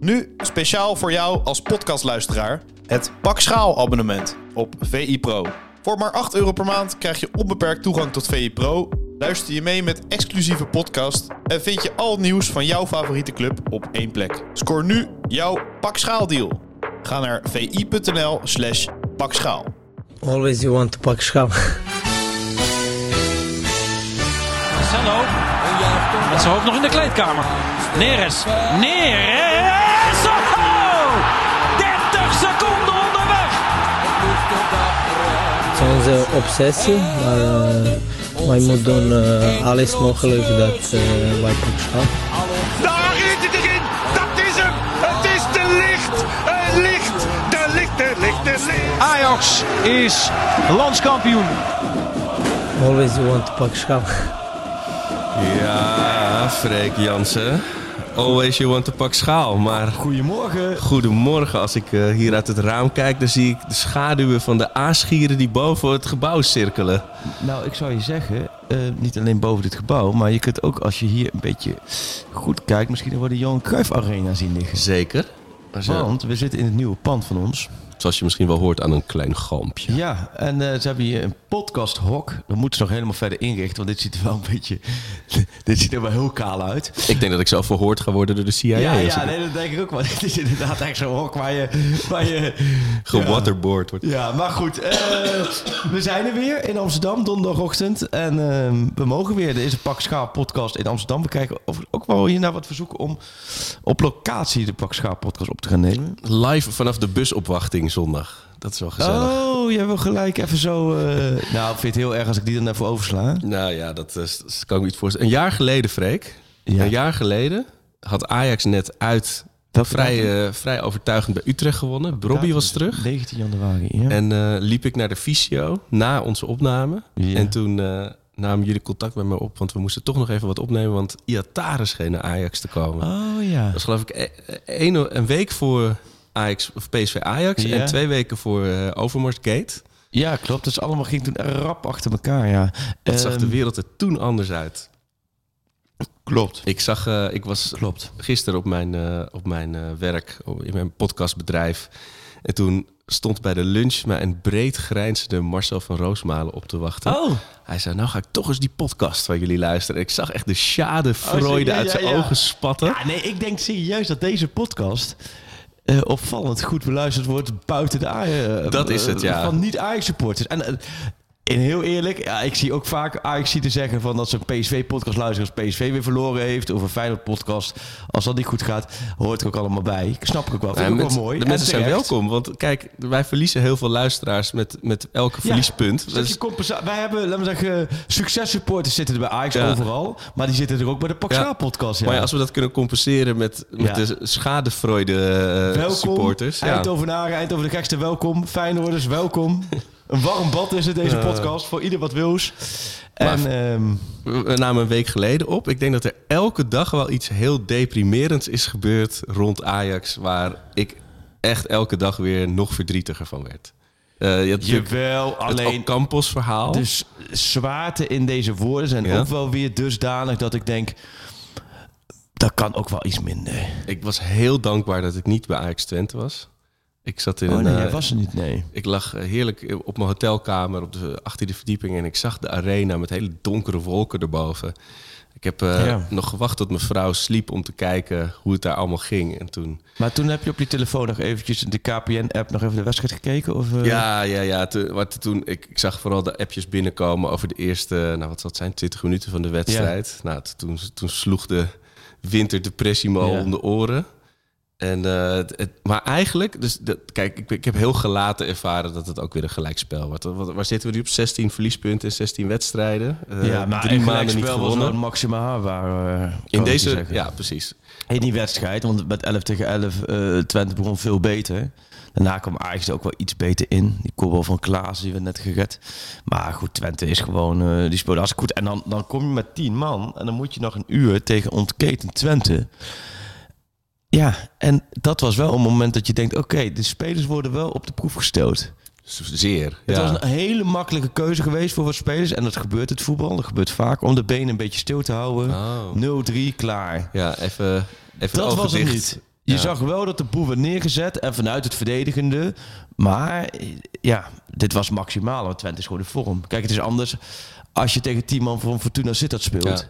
Nu speciaal voor jou als podcastluisteraar het Pak Schaal abonnement op VI Pro. Voor maar 8 euro per maand krijg je onbeperkt toegang tot VI Pro. Luister je mee met exclusieve podcast en vind je al het nieuws van jouw favoriete club op één plek. Scoor nu jouw Pak Schaal deal. Ga naar vi.nl slash pakschaal. Always you want to pak schaal. Marcelo. Met zijn hoofd nog in de kleedkamer. Neres. Neres. Onze obsessie, maar eh, wij moeten doen eh, alles mogelijk dat eh, wij pak schaal. Daar is het erin. Dat is hem. Het is de licht. Het licht. De licht, de licht, de licht. Ajax is landskampioen. Always you want to pak schaal. Ja, Freek Jansen. Always you want to pak schaal. Maar Goedemorgen. goedemorgen. Als ik eh, hier uit het raam kijk, dan zie ik de schaduwen van de aasgieren die boven het gebouw cirkelen. Nou, ik zou je zeggen, eh, niet alleen boven dit gebouw, maar je kunt ook als je hier een beetje goed kijkt, misschien wel de Johan Cruijff Arena zien liggen. Zeker. Want we zitten in het nieuwe pand van ons. Zoals je misschien wel hoort aan een klein galmpje. Ja, en eh, ze hebben hier een podcasthok. Dat moeten ze nog helemaal verder inrichten, want dit ziet er wel een beetje... dit ziet er wel heel kaal uit. Ik denk dat ik zelf verhoord ga worden door de CIA. Ja, ja nee, dat denk ik ook wel. Het is inderdaad echt zo'n hok waar je... Waar je gewaterboard wordt. Ja, maar goed. eh, we zijn er weer in Amsterdam, donderdagochtend. En ehm, we mogen weer. Er is een Pak podcast in Amsterdam. We kijken of ook wel hier naar wat verzoeken om op locatie de Pak podcast op te gaan nemen. Live vanaf de busopwachting zondag. Dat is wel gezellig. Oh, jij wil gelijk even zo... eh, nou, ik vind het heel erg als ik die dan even oversla. Nou ja, dat, is, dat kan ik me niet voorstellen. Een jaar geleden, Freek. Ja. Een jaar geleden had Ajax net uit Welke vrij, eh, vrij overtuigend bij Utrecht gewonnen. Robbie was terug. 19 januari, ja. En eh, liep ik naar de fysio na onze opname. Ja. En toen eh, namen jullie contact met me op. Want we moesten toch nog even wat opnemen. Want Iatare scheen naar Ajax te komen. Oh ja. Dat was geloof ik een, een week voor Ajax, of PSV Ajax. Ja. En twee weken voor eh Overmars Gate. Ja, klopt. Dus allemaal ging toen rap achter elkaar, ja. Wat zag de Ehm, wereld er toen anders uit? Klopt. Ik zag, eh, ik was Klopt. gisteren op mijn, eh, op mijn werk, in mijn podcastbedrijf. En toen stond bij de lunch mij een breed grijnzende Marcel van Roosmalen op te wachten. Oh, Hij zei, nou ga ik toch eens die podcast waar jullie luisteren. Ik zag echt de schadefreude Oh, uit ja, zijn ja. ogen spatten. Ja, nee, ik denk serieus dat deze podcast eh, opvallend goed beluisterd wordt buiten de Ajax. Dat is het, ja. Van niet-Ajax supporters. En eh, en heel eerlijk, ja, ik zie ook vaak Ajax te zeggen van dat ze een PSV-podcast luisteren als PSV weer verloren heeft. Of een Feyenoord-podcast. Als dat niet goed gaat, hoort er ook allemaal bij. Ik snap ik ook wel. Vind Ja, ik ook wel mooi. De En mensen zijn welkom. Want kijk, wij verliezen heel veel luisteraars met, met elke verliespunt. Dus- Wij hebben, laten we zeggen, successupporters zitten er bij Ajax Ja. overal. Maar die zitten er ook bij de podcast. Ja. Maar als we dat kunnen compenseren met, met de schadefreude eh, welkom, supporters. Ja. Eindhovenaren, Eindhoven de gekste, welkom. Feyenoorders, welkom. Een warm bad is het, deze podcast, voor ieder wat wils. En ehm, We namen een week geleden op. Ik denk dat er elke dag wel iets heel deprimerends is gebeurd rond Ajax. Waar ik echt elke dag weer nog verdrietiger van werd. Eh je jawel, het alleen Ocampos verhaal. de s- zwaarte in deze woorden zijn Ja. ook wel weer dusdanig dat ik denk... Dat kan ook wel iets minder. Ik was heel dankbaar dat ik niet bij Ajax Twente was. Ik zat in Oh een... nee, eh, jij was er niet, nee. Ik lag eh, heerlijk op mijn hotelkamer op de 18e verdieping en ik zag de arena met hele donkere wolken erboven. Ik heb eh, Ja. nog gewacht tot mijn vrouw sliep om te kijken hoe het daar allemaal ging. En toen, Maar toen heb je op je telefoon nog eventjes de KPN-app nog even de wedstrijd gekeken? Of, eh? ja, ja, ja. Toen, wat, toen, ik, ik zag vooral de appjes binnenkomen over de eerste, nou wat zal het zijn, 20 minuten van de wedstrijd. Nou, toen, toen sloeg de winterdepressie me al Ja. om de oren. En, eh, het, het- maar eigenlijk, dus dat, kijk, ik, ik heb heel gelaten ervaren dat het ook weer een gelijkspel wordt. Wat- Waar zitten we nu op? 16 verliespunten in 16 wedstrijden. Eh, ja, maar drie maanden niet was gewonnen. een maxima haalbaar. eh, In deze, ja, precies. In die wedstrijd, want met 11 tegen 11, eh Twente begon veel beter. Daarna kwam Ajax ook wel iets beter in. Die kopbal van Klaas, die werd net gered. Maar goed, Twente is gewoon, eh, die speelde hartstikke goed. En dan, dan kom je met 10 man en dan moet je nog een uur tegen ontketend Twente. Ja, en dat was wel een moment dat je denkt, oké, de spelers worden wel op de proef gesteld. Zeer. Het ja. was een hele makkelijke keuze geweest voor wat spelers. En dat gebeurt het voetbal. Dat gebeurt vaak om de benen een beetje stil te houden. Oh. 0-3, klaar. Ja, even, even Dat was het niet. Je Ja. zag wel dat de boel werd neergezet en vanuit het verdedigende. Maar ja, dit was maximaal. Want Twente is gewoon de vorm. Kijk, het is anders als je tegen 10 man van Fortuna Sittard speelt. Ja.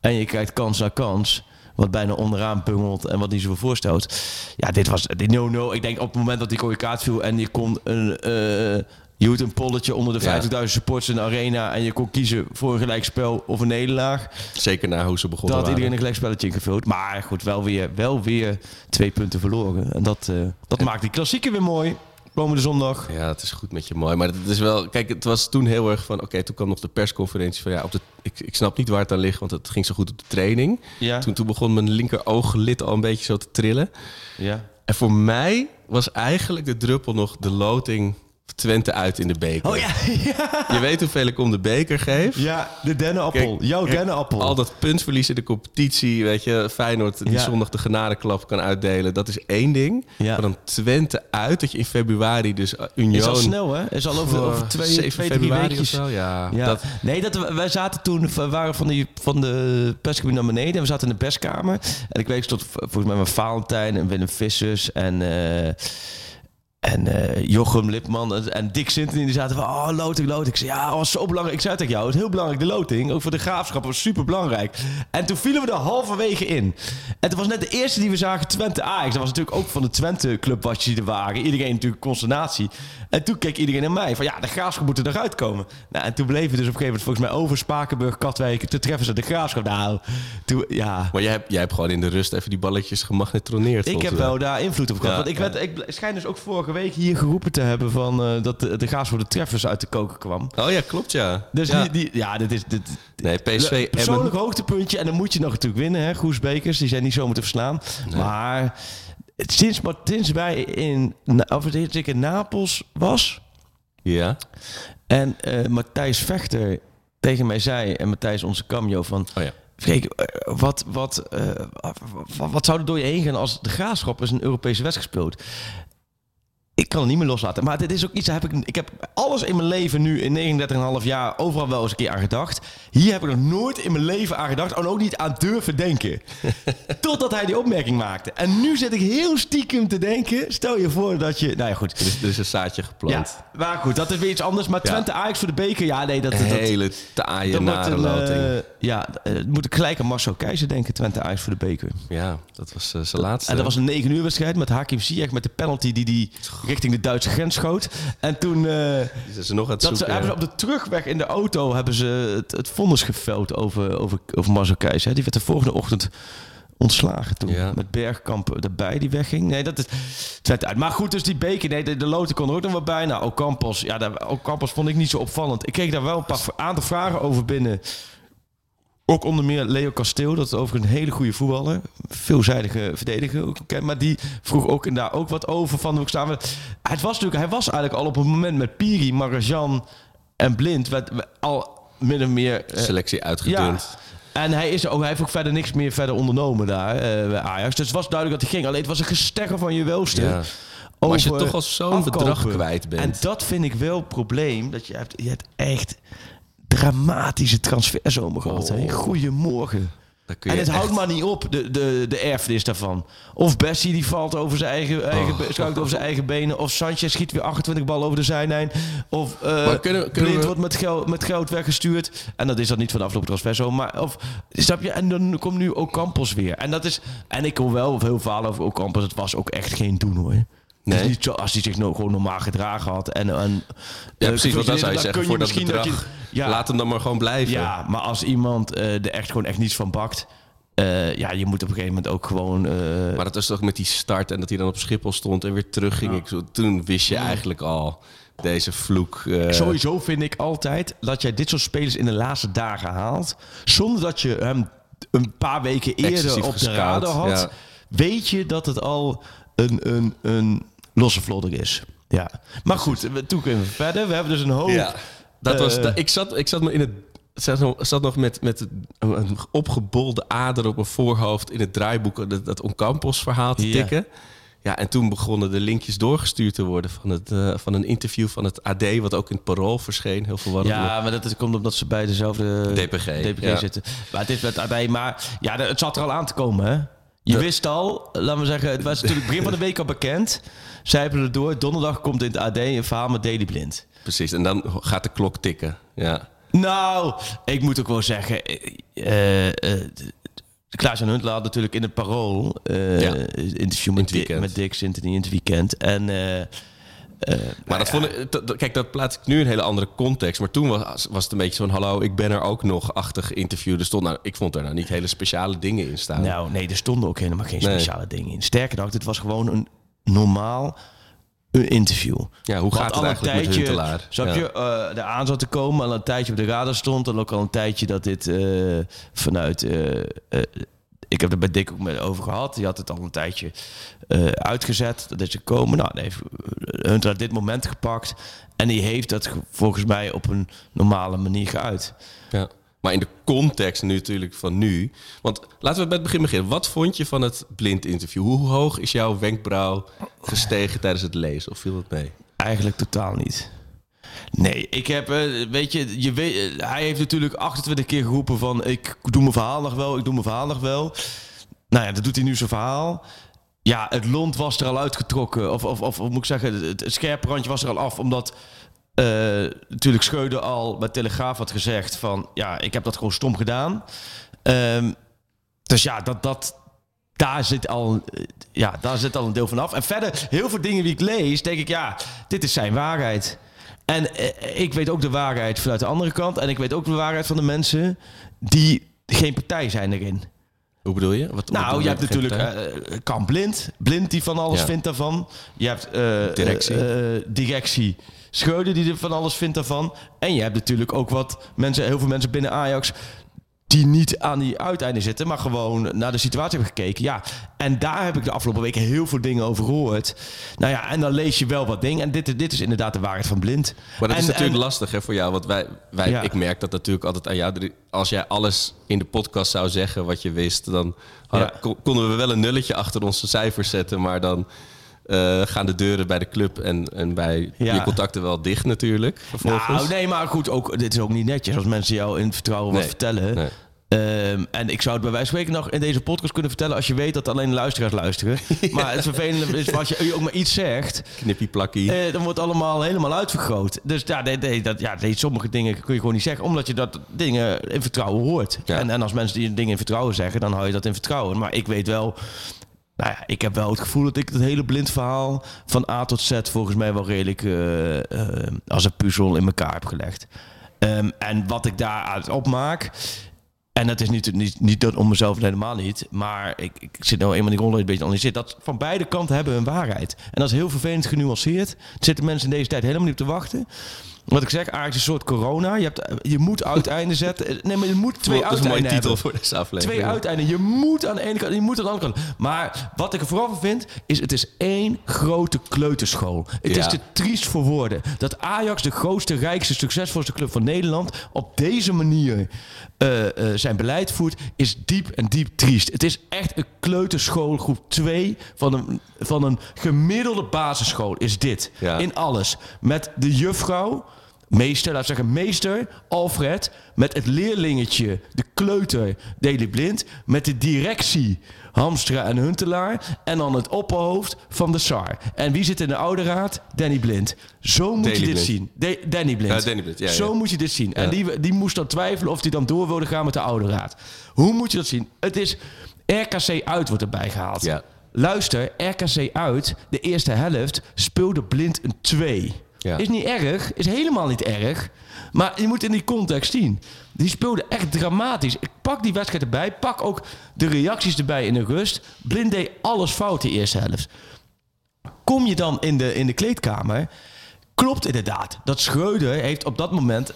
En je kijkt kans na kans. Wat bijna onderaan pungelt en wat niet zoveel voorstelt. Ja, dit was die 0-0. Ik denk op het moment dat die rode kaart viel en je kon een... eh je een polletje onder de Ja. 50.000 supporters in de arena. En je kon kiezen voor een gelijkspel of een nederlaag. Zeker na hoe ze begonnen Dan had iedereen een gelijkspelletje ingevuld. Maar goed, wel weer, wel weer twee punten verloren. En dat, eh, dat maakt die klassieker weer mooi. Komende zondag. Ja, het is goed met je mooi. Maar het is wel. Kijk, het was toen heel erg van. Oké, toen kwam nog de persconferentie van ja, op de, ik, ik snap niet waar het aan ligt, want het ging zo goed op de training. Ja. Toen, toen begon mijn linker ooglid al een beetje zo te trillen. Ja. En voor mij was eigenlijk de druppel nog de loting Twente uit in de beker. Oh ja, Je weet hoeveel ik om de beker geef. ja de dennenappel. Kijk, Jouw dennenappel. Al dat puntverlies in de competitie, weet je, Feyenoord die Ja. zondag de genadeklap kan uitdelen, dat is één ding. Maar dan Twente uit, dat je in februari dus uh, Union... is al snel, hè? Is al over, over twee, 7 twee drie weekjes. of zo, ja. Dat, nee, dat, we- wij zaten toen, we waren van, die, van de perscabine naar beneden. En we zaten in de perskamer. En ik weet, v- volgens mij met Valentijn en Willem Vissers en... eh, en eh, Jochem Lipman en, en Dick Sinten die zaten van, oh, loting, loting. Ik zei, ja, dat was zo belangrijk. Ik zei tegen jou, het is heel belangrijk, de loting. Ook voor de graafschap, was super belangrijk. En toen vielen we er halverwege in. En het was net de eerste die we zagen, Twente Ajax. Dat was natuurlijk ook van de Twente clubwatjes die er waren. Iedereen natuurlijk consternatie. En toen keek iedereen naar mij van, ja, de graafschap moet er eruit komen. Nou, en toen bleven we dus op een gegeven moment volgens mij over Spakenburg, Katwijk. Toen treffen ze de graafschap. Nou, toen, ja... maar jij hebt, jij hebt gewoon in de rust even die balletjes gemagnetroneerd. Ik heb wel daar invloed op gehad. Ja, want ik, ja. werd, ik schijn dus ook vorige week hier geroepen te hebben van, eh, dat de, de gaas voor de treffers uit de koken kwam. Oh ja, klopt ja. Dus ja. Die, die, ja, dit is... Dit, Nee, PSV Persoonlijk Emmen. hoogtepuntje. En dan moet je nog natuurlijk winnen, hè. Goes Bekers, die zijn niet zo moeten verslaan. Maar sinds, sinds wij in, of sinds ik in Napels was... Ja. en eh, Matthijs Vechter tegen mij zei... en Matthijs onze cameo van... Oh ja. Freek, eh, wat, wat, wat, wat zou er door je heen gaan als de graafschap eens een Europese wedstrijd speelt? Ik kan het niet meer loslaten. Maar dit is ook iets, heb ik, ik heb alles in mijn leven nu in 39,5 jaar overal wel eens een keer aan gedacht. Hier heb ik nog nooit in mijn leven aan gedacht en ook niet aan durven denken. Totdat hij die opmerking maakte. En nu zit ik heel stiekem te denken, stel je voor dat je, nou ja goed. Er is, er is een zaadje Ja, geplant. maar goed, dat is weer iets anders. Maar Ja. Twente Ajax voor de beker, ja nee, dat... Een dat hele taaie, nare loting. eh, ja, eh, het moet ik gelijk aan Marcel Keizer denken, Twente Ajax voor de beker. ja, dat was eh, zijn laatste. En dat was een 9 uur wedstrijd met Hakim Ziyech met de penalty die die richting de Duitse grens schoot. En toen eh, er nog aan het dat ze, hebben ze op de terugweg in de auto hebben ze het, het vonnis geveld over, over, over Keizer. Die werd de volgende ochtend ontslagen toen. Ja. Met Bergkamp erbij die wegging. Nee, dat is het werd uit. Maar goed, dus die beker, nee, de, de loten kon er ook nog wel bij. Nou, Ocampos, ja, daar, Ocampos vond ik niet zo opvallend. Ik kreeg daar wel een paar aantal vragen over binnen. Ook onder meer Leo Casteel, dat is overigens een hele goede voetballer. Veelzijdige verdediger. Maar die vroeg ook en daar ook wat over. Van hoe staan we. Het was natuurlijk, hij was eigenlijk al op het moment met Piri, Marajan en Blind. Werd, al min of meer. eh, Selectie uitgedund. en hij, is ook, hij heeft ook verder niks meer verder ondernomen daar eh, bij Ajax. Dus het was duidelijk dat hij ging. Alleen het was een gesteggel van je welste. Ja. Maar als je toch al zo'n bedrag kwijt bent. En dat vind ik wel het probleem. Dat je hebt, je hebt echt dramatische transferzomer gehad. Oh. Goedemorgen. En het houdt maar niet op, de, de, de erfenis daarvan. Of Bessie die valt over zijn eigen, eigen, Oh. schuift over zijn eigen benen. Of Sanchez schiet weer 28 ballen over de zijlijn. Of kunnen- kunnen we- wordt met geld, met geld weggestuurd. En dat is dat niet van de afgelopen transferzomer. Maar of, snap je? En dan komt nu ook Campos weer. En dat is... En ik hoor wel veel verhalen over Ocampos. Het was ook echt geen doen hoor. Nee. niet zo als hij zich nou gewoon normaal gedragen had. En, en, Ja, eh, precies, want dan zou je zeggen, voor dat je- ja, laat hem dan maar gewoon blijven. ja, maar als iemand eh, er echt gewoon echt niets van bakt... eh, ja, je moet op een gegeven moment ook gewoon... Maar dat was toch met die start en dat hij dan op Schiphol stond en weer terugging. Ik toen wist je eigenlijk al, deze vloek... Sowieso vind ik altijd dat jij dit soort spelers in de laatste dagen haalt. Zonder dat je hem een paar weken eerder Excessief op de radar had. ja. Weet je dat het al een, een, een losse vlodder is. Ja. Maar goed, we- toen kunnen we verder. We hebben dus een hoop... Ja, dat was. Eh, ik, zat, ik zat me in het. Zat nog, zat nog met, met een, opgebolde ader op mijn voorhoofd in het draaiboek dat, dat Oncampos verhaal te tikken. Ja, en toen begonnen de linkjes doorgestuurd te worden van, het, eh, van een interview van het AD, wat ook in het Parool verscheen. Heel verwarrend. Ja, maar dat komt omdat ze bij dezelfde DPG, DPG ja. zitten. Maar het is met AD. Maar ja, het zat er al aan te komen, hè? Je wist al, laten we zeggen, het was natuurlijk begin van de week al bekend. Zijpelen er door. Donderdag komt in het AD een verhaal met Daily Blind. Precies, en dan gaat de klok tikken. Ja. Nou, ik moet ook wel zeggen... eh, Klaas en Huntelaar natuurlijk in het Parool... eh, Ja. interview In met, Dick, met Dick Sintony in het weekend. En... Maar dat vond ik, kijk, dat plaats ik nu in een hele andere context. Maar toen was, was het een beetje van: hallo, ik ben er ook nog achtig interview. Er stond nou, ik vond er nou niet hele speciale dingen in staan. Nou, nee, er stonden ook helemaal geen Nee. speciale dingen in. Sterker nog, dit was gewoon een normaal een interview. Ja, hoe Wat gaat het eigenlijk met tijdje, Huntelaar? Snap Ja. je, eh er aan zat te komen, al een tijdje op de radar stond. En ook al een tijdje dat dit eh, vanuit... eh, eh, ik heb er bij Dick ook mee over gehad. Die had het al een tijdje uitgezet. Dat is gekomen. Nou, heeft Huntelaar dit moment gepakt. En die heeft dat ge- volgens mij op een normale manier geuit. Ja. Maar in de context nu natuurlijk van nu. Want laten we bij het begin beginnen. Wat vond je van het blind interview? Hoe hoog is jouw wenkbrauw gestegen tijdens het lezen? Of viel dat mee? Eigenlijk totaal niet. Nee, ik heb, eh, weet je, je weet, eh, hij heeft natuurlijk 28 keer geroepen van ik doe mijn verhaal nog wel, ik doe mijn verhaal nog wel. Nou ja, dat doet hij nu zijn verhaal. Ja, het lont was er al uitgetrokken. Of, of, of, moet ik zeggen, het scherpe randje was er al af. Omdat eh, natuurlijk Scheuder al bij Telegraaf had gezegd van... ja, ik heb dat gewoon stom gedaan. Ehm, dus ja, dat, dat, daar, zit al, eh, ja, daar zit al een deel van af. En verder, heel veel dingen die ik lees, denk ik... ja, dit is zijn waarheid. En eh, ik weet ook de waarheid vanuit de andere kant. En ik weet ook de waarheid van de mensen die geen partij zijn erin. Hoe bedoel je? Wat, Nou, je hebt natuurlijk Kamp Blind. Blind die van alles Ja. vindt daarvan. Je hebt Directie. directie Schreuder die er van alles vindt daarvan. En je hebt natuurlijk ook wat mensen, heel veel mensen binnen Ajax die niet aan die uiteinden zitten, maar gewoon naar de situatie hebben gekeken. Ja, en daar heb ik de afgelopen weken heel veel dingen over gehoord. Nou ja, en dan lees je wel wat dingen. En dit, dit is inderdaad de waarheid van blind. Maar dat is natuurlijk en- lastig hè, voor jou. Want wij, wij, Ja. ik merk dat natuurlijk altijd aan jou. Als jij alles in de podcast zou zeggen wat je wist, dan hadden- Ja. kon- konden we wel een nulletje achter onze cijfers zetten. Maar dan eh, gaan de deuren bij de club en, en bij Ja. je contacten wel dicht natuurlijk. Vervolgens. Nou, nee, maar goed, ook, dit is ook niet netjes als mensen jou in vertrouwen wat vertellen. nee. Ehm, en ik zou het bij wijze van spreken nog in deze podcast kunnen vertellen als je weet dat alleen luisteraars luisteren. Maar het vervelende is als je ook maar iets zegt, Knippie plakkie. eh, dan wordt allemaal helemaal uitvergroot. Dus ja, nee, nee, dat, ja nee, sommige dingen kun je gewoon niet zeggen, omdat je dat dingen in vertrouwen hoort. Ja. En, en als mensen die dingen in vertrouwen zeggen, dan hou je dat in vertrouwen. Maar ik weet wel, nou ja, ik heb wel het gevoel dat ik het hele blind verhaal van A tot Z volgens mij wel redelijk eh, eh, als een puzzel in elkaar heb gelegd. Ehm, en wat ik daaruit opmaak. En dat is niet, niet, niet om mezelf helemaal niet. Maar ik, ik zit nou eenmaal in die rol een beetje analyseert. Dat van beide kanten hebben een waarheid. En dat is heel vervelend genuanceerd. Er zitten mensen in deze tijd helemaal niet op te wachten. Wat ik zeg, eigenlijk is een soort corona. Je, hebt, je moet uiteinden zetten. Nee, maar je moet twee dat is een mooie uiteinden titel voor deze aflevering. Twee uiteinden. Je moet aan de ene kant, je moet aan de andere kant. Maar wat ik er vooral van vind, is het is één grote kleuterschool. Het Ja. is te triest voor woorden. Dat Ajax, de grootste, rijkste, succesvolste club van Nederland, op deze manier eh, eh, zijn beleid voert, is diep en diep triest. Het is echt een kleuterschool, groep 2 van een, van een gemiddelde basisschool, is dit. Ja. In alles. Met de juffrouw, meester, laten we zeggen meester, Alfred, met het leerlingetje, de kleuter, Deli Blind, met de directie, Hamstra en Huntelaar, en dan het opperhoofd van de SAR. En wie zit in de oude raad? Danny Blind. Zo moet je dit Blind. zien. De- Danny Blind. Ja, Danny Blind, ja, ja. Zo moet je dit zien. En die, die moest dan twijfelen of hij dan door wilde gaan met de oude raad. Hoe moet je dat zien? Het is RKC uit wordt erbij gehaald. Ja. Luister, RKC uit, de eerste helft speelde blind een 2. Ja. Is niet erg, is helemaal niet erg. Maar je moet in die context zien. Die speelde echt dramatisch. Ik pak die wedstrijd erbij, pak ook de reacties erbij in de rust. Blind deed alles fout die eerste helft. Kom je dan in de, in de kleedkamer, klopt inderdaad. Dat Schreuder heeft op dat moment...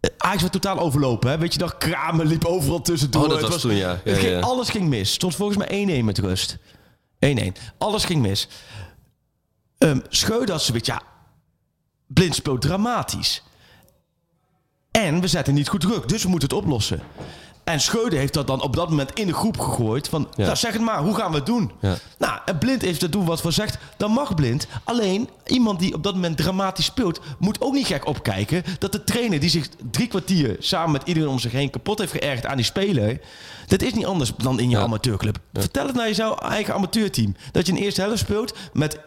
eh, Ajax werd totaal overlopen. Hè? Weet je nog, Kramer liep overal tussendoor. Oh, dat Het was toen, ja. Ja, het ging- ja. Alles ging mis. Stond volgens mij 1-1 met rust. 1-1. Alles ging mis. Ehm Schreuder had zoiets, ja, blind speelt dramatisch. En we zetten niet goed druk, dus we moeten het oplossen. En Schreuder heeft dat dan op dat moment in de groep gegooid. Van, Ja. nou, zeg het maar, hoe gaan we het doen? Ja. Nou, en Blind heeft er toen wat voor zegt. Dan mag Blind. Alleen, iemand die op dat moment dramatisch speelt... moet ook niet gek opkijken... dat de trainer die zich drie kwartier... samen met iedereen om zich heen kapot heeft geërgerd aan die speler... dat is niet anders dan in je Ja. amateurclub. Vertel het naar je eigen amateurteam. Dat je een eerste helft speelt met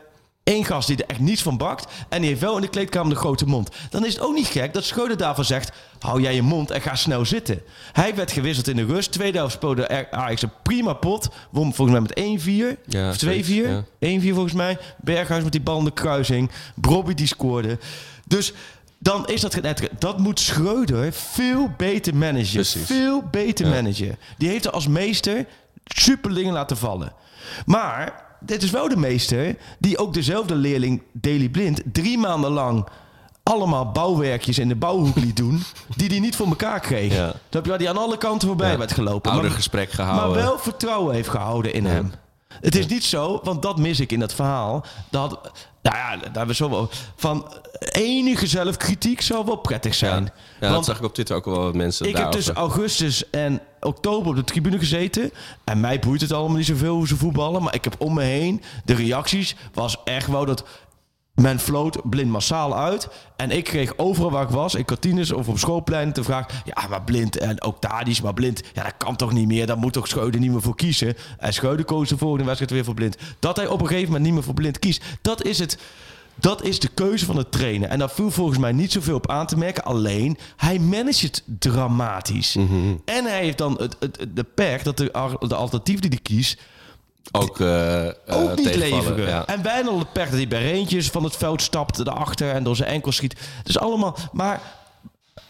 één gast die er echt niets van bakt... en die heeft wel in de kleedkamer de grote mond. Dan is het ook niet gek dat Schreuder daarvan zegt... hou jij je mond en ga snel zitten. Hij werd gewisseld in de rust. Tweede helft speelde Ajax een prima pot. Won volgens mij met 1-4 Ja, of 2-4. zoiets, ja. 1-4 volgens mij. Berghuis met die bal in de kruising. Brobby die scoorde. Dus dan is dat net. Dat moet Schreuder veel beter managen. Precies. Veel beter Ja. managen. Die heeft er als meester super dingen laten vallen. Maar dit is wel de meester die ook dezelfde leerling Daily Blind drie maanden lang allemaal bouwwerkjes in de bouwhoek liet doen die hij niet voor elkaar kreeg. Ja. Dat hij die aan alle kanten voorbij Ja. werd gelopen. Oudergesprek gehouden. Maar wel vertrouwen heeft gehouden in hem. Het is niet zo, want dat mis ik in dat verhaal. Dat, nou ja, daar hebben we zo wel van enige zelfkritiek zou wel prettig zijn. ja dat Want zag ik op Twitter ook wel wat mensen ik heb tussen augustus en oktober op de tribune gezeten. En mij boeit het allemaal niet zoveel hoe ze voetballen. Maar ik heb om me heen, de reacties was echt wel dat... Men floot blind massaal uit. En ik kreeg overal waar ik was, in kantines of op schoolplein, de vraag... Ja, maar blind en ook Tadic, maar blind... Ja, dat kan toch niet meer? Daar moet toch Schreuder niet meer voor kiezen? En Schreuder koos de volgende wedstrijd weer voor blind. Dat hij op een gegeven moment niet meer voor blind kiest, dat is het... Dat is de keuze van het trainen. En daar viel volgens mij niet zoveel op aan te merken. Alleen, hij managt het dramatisch. En hij heeft dan het, het, de pech dat de, de alternatief die hij kiest... ook, eh, ook niet leveren. Ja. En bijna al de dat hij bij Reentjes van het veld stapt erachter... en door zijn enkel schiet. Dus allemaal... Maar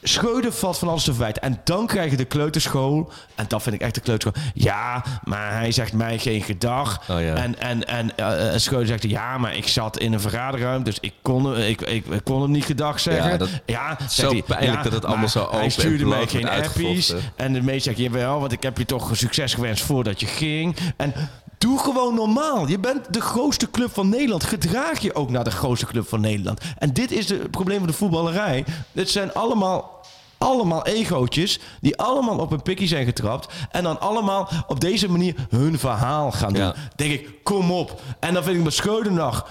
Schreuder valt van alles te verwijten. En dan krijg je de kleuterschool. En dat vind ik echt de kleuterschool. Ja, maar hij zegt mij geen gedag. Oh ja. En, en, en eh, eh, Schreuder zegt... Ja, maar ik zat in een vergaderruimte. Dus ik kon, hem- ik, ik, ik kon hem niet gedag zeggen. Ja, dat- ja, zo hij, pijnlijk dat het allemaal zo open Hij stuurde mij geen appies. En de meest zegt... Jawel, want ik heb je toch succes gewenst voordat je ging. En... Doe gewoon normaal. Je bent de grootste club van Nederland. Gedraag je ook naar de grootste club van Nederland. En dit is het probleem van de voetballerij. Dit zijn allemaal, allemaal egootjes die allemaal op een pikkie zijn getrapt. En dan allemaal op deze manier hun verhaal gaan doen. Ja. Denk ik, kom op. En dan vind ik met Schreuder nog...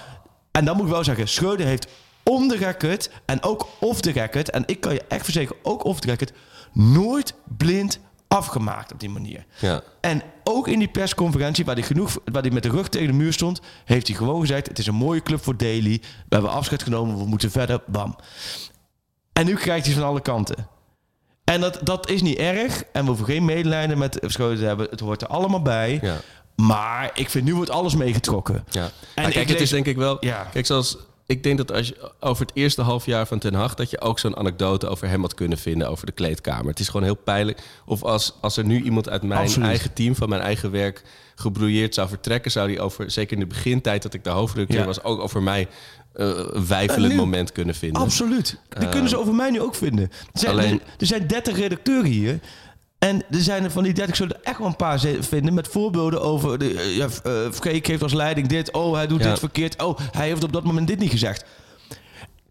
En dan moet ik wel zeggen, Schreuder heeft on the record en ook off the record... en ik kan je echt verzekeren, ook off the record... nooit blind afgemaakt op die manier. Ja. En ook in die persconferentie, waar hij, genoeg, waar hij met de rug tegen de muur stond, heeft hij gewoon gezegd: Het is een mooie club voor Daly. We hebben afscheid genomen, we moeten verder. Bam. En nu krijgt hij van alle kanten. En dat, dat is niet erg. En we hoeven geen medelijden met Schreuder te hebben. Het hoort er allemaal bij. Ja. Maar ik vind nu wordt alles meegetrokken. Ja. En kijk, ik het lees- is denk ik wel... Ja. Kijk, zoals... Ik denk dat als je over het eerste half jaar van Ten Hag... dat je ook zo'n anekdote over hem had kunnen vinden... over de kleedkamer. Het is gewoon heel pijnlijk. Of als, als er nu iemand uit mijn Absoluut. eigen team... van mijn eigen werk gebrouilleerd zou vertrekken... zou die over, zeker in de begintijd dat ik de hoofdredacteur Ja. was... ook over mij eh, een wijfelend En nu- moment kunnen vinden. Absoluut. Die kunnen ze over mij nu ook vinden. Er zijn, alleen- er, er zijn 30 redacteuren hier. En er zijn er van die 30 zullen er echt wel een paar vinden met voorbeelden over. De, eh, ja, eh, Freek heeft als leiding dit. Oh, hij doet Ja. dit verkeerd. Oh, hij heeft op dat moment dit niet gezegd.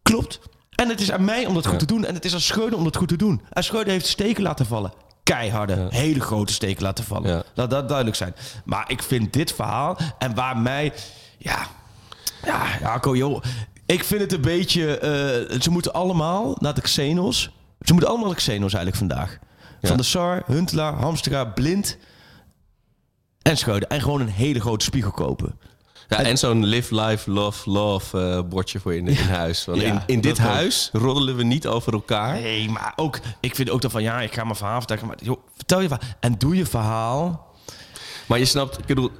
Klopt. En het is aan mij om dat goed te doen. En het is aan Schreuder om dat goed te doen. En Schreuder heeft steken laten vallen. Keiharde, hele grote steken laten vallen. Ja. Laat dat duidelijk zijn. Maar ik vind dit verhaal en waar mij... Ja, ja, Jaco, joh. Ik vind het een beetje... eh, ze moeten allemaal naar de Xenos. Ze moeten allemaal naar de Xenos eigenlijk vandaag. Van de Sar, Huntelaar, Hamstra, Blind en Schreuder. En gewoon een hele grote spiegel kopen. Ja, en zo'n live, life, love, love eh, bordje voor in, in huis. Want Ja, in, in dit ook. huis roddelen we niet over elkaar. Nee, maar ook... Ik vind ook dan van... Ja, ik ga mijn verhaal vertellen. Maar joh, vertel je verhaal. En doe je verhaal... Maar je snapt, ik bedoel,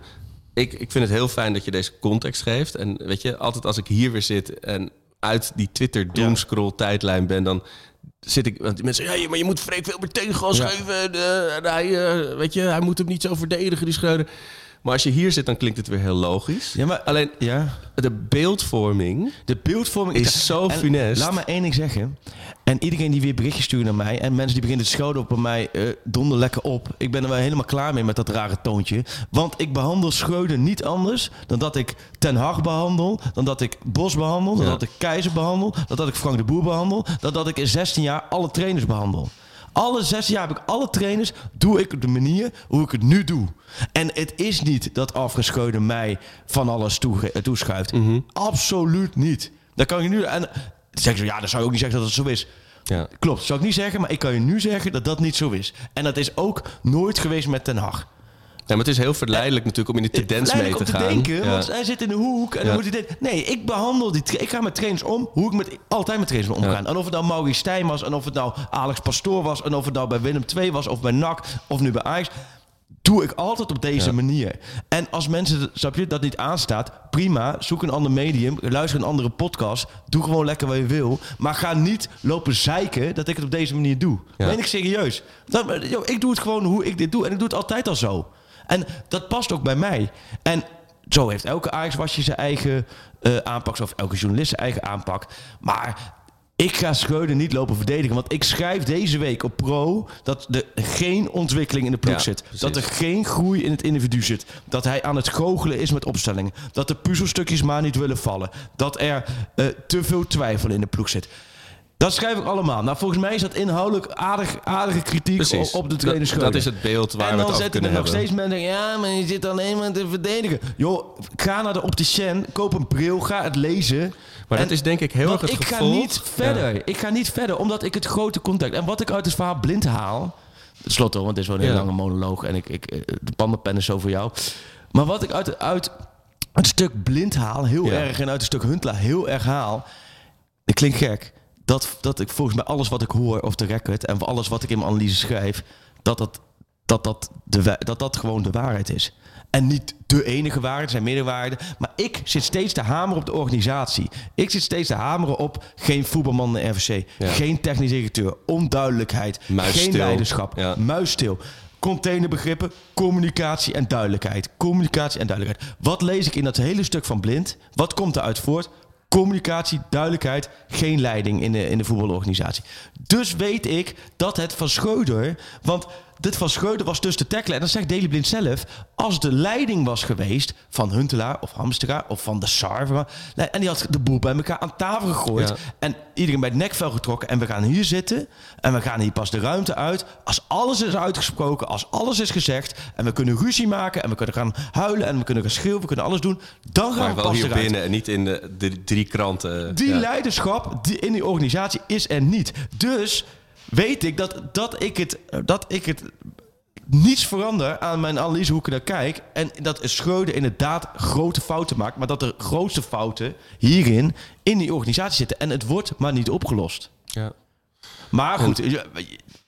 ik, ik vind het heel fijn dat je deze context geeft. En weet je, altijd als ik hier weer zit en uit die Twitter doomscroll tijdlijn ben, dan zit ik. Want die mensen zeggen, ja, maar je moet Freek veel meer tegengas Ja. geven. En, eh, hij, eh, weet je, hij moet hem niet zo verdedigen, die Schreuder. Maar als je hier zit, dan klinkt het weer heel logisch. Ja, maar- Alleen Ja. de beeldvorming. De beeldvorming Is zo En funest. Laat me één ding zeggen. En iedereen die weer berichtjes stuurt naar mij... en mensen die beginnen te schouder op mij... eh donder lekker op. Ik ben er wel helemaal klaar mee met dat rare toontje. Want ik behandel Schreuder niet anders... dan dat ik Ten Hag behandel... dan dat ik Bos behandel... dan Ja. dat ik Keizer behandel... dan dat ik Frank de Boer behandel... dan dat ik in 16 jaar alle trainers behandel. Alle zes jaar heb ik alle trainers, doe ik op de manier hoe ik het nu doe. En het is niet dat Alfred Schreuder mij van alles toe, toeschuift. Absoluut niet. Dat kan je nu... En zeggen ze, ja, dan zou je ook niet zeggen dat het zo is. Ja. Klopt, zou ik niet zeggen, maar ik kan je nu zeggen dat dat niet zo is. En dat is ook nooit geweest met Ten Hag. Ja, maar het is heel verleidelijk natuurlijk om in de tendens mee te gaan. denken, Ja. want hij zit in de hoek en Ja. dan moet hij dit. Nee, ik behandel die. Ik ga met trainers om hoe ik met altijd met trainers omgaan. En of het nou Maurice Stijn was, en of het nou Alex Pastoor was, en of het nou bij Willem II was, of bij NAC, of nu bij Ajax. Doe ik altijd op deze manier. En als mensen, snap je, dat niet aanstaat, prima. Zoek een ander medium, luister een andere podcast. Doe gewoon lekker wat je wil. Maar ga niet lopen zeiken dat ik het op deze manier doe. Ja. Meen ik serieus. Dat, ik doe het gewoon hoe ik dit doe. En ik doe het altijd al zo. En dat past ook bij mij. En zo heeft elke Ajax-wasje zijn eigen eh, aanpak. Of elke journalist zijn eigen aanpak. Maar ik ga Schreuder niet lopen verdedigen. Want ik schrijf deze week op Pro dat er geen ontwikkeling in de ploeg Ja, zit. precies. Dat er geen groei in het individu zit. Dat hij aan het goochelen is met opstellingen. Dat de puzzelstukjes maar niet willen vallen. Dat er eh, te veel twijfel in de ploeg zit. Dat schrijf ik allemaal. Nou, volgens mij is dat inhoudelijk aardig, aardige kritiek Precies. op, de Dat- trainer Schreuder. dat is het beeld waar en we het dan over zetten kunnen er nog hebben. steeds mensen ja, maar je zit alleen maar te verdedigen. Joh, ga naar de opticien, koop een bril, ga het lezen. Maar En- dat is denk ik heel erg het ik gevolg. ga niet verder. Ik ga niet verder, omdat ik het grote contact... En wat ik uit het verhaal blind haal... Slotte, want het is wel een hele Ja. lange monoloog... en ik, ik, eh, de pandenpen is zo voor jou. Maar wat ik uit, uit het stuk blind haal, heel Ja. erg... en uit het stuk Huntla heel erg haal... Het klinkt gek. Dat, dat ik volgens mij alles wat ik hoor of de record... en alles wat ik in mijn analyse schrijf... dat dat, dat, dat, de, dat, dat gewoon de waarheid is. En niet de enige waarheid, er zijn meerdere waarden. Maar ik zit steeds te hameren op de organisatie. Ik zit steeds te hameren op geen voetbalman in de RVC. Ja. Geen technisch directeur. Onduidelijkheid. Muisstil. Geen leiderschap. Ja. Muisstil. Containerbegrippen, communicatie en duidelijkheid. Communicatie en duidelijkheid. Wat lees ik in dat hele stuk van Blind? Wat komt eruit voort? Communicatie, duidelijkheid, geen leiding in de, in de voetbalorganisatie. Dus weet ik dat het van Schreuder... Want dit van Schreuder was dus te tackelen. En dan zegt Daley Blind zelf... Als de leiding was geweest van Huntelaar of Hamstra of van de Sarver... En die had de boel bij elkaar aan tafel gegooid. Ja. En iedereen bij het nekvel getrokken. En we gaan hier zitten. En we gaan hier pas de ruimte uit. Als alles is uitgesproken. Als alles is gezegd. En we kunnen ruzie maken. En we kunnen gaan huilen. En we kunnen gaan schreeuwen. We kunnen alles doen. Dan gaan Maar we wel pas hier eruit. binnen en niet in de, de drie kranten. Die Ja. leiderschap die in die organisatie is er niet. Dus weet ik dat, dat, ik het, dat ik het niets verander aan mijn analyse hoe ik er naar kijk. En dat Schreuder inderdaad grote fouten maakt. Maar dat de grootste fouten hierin in die organisatie zitten. En het wordt maar niet opgelost. Ja. Maar goed, ja,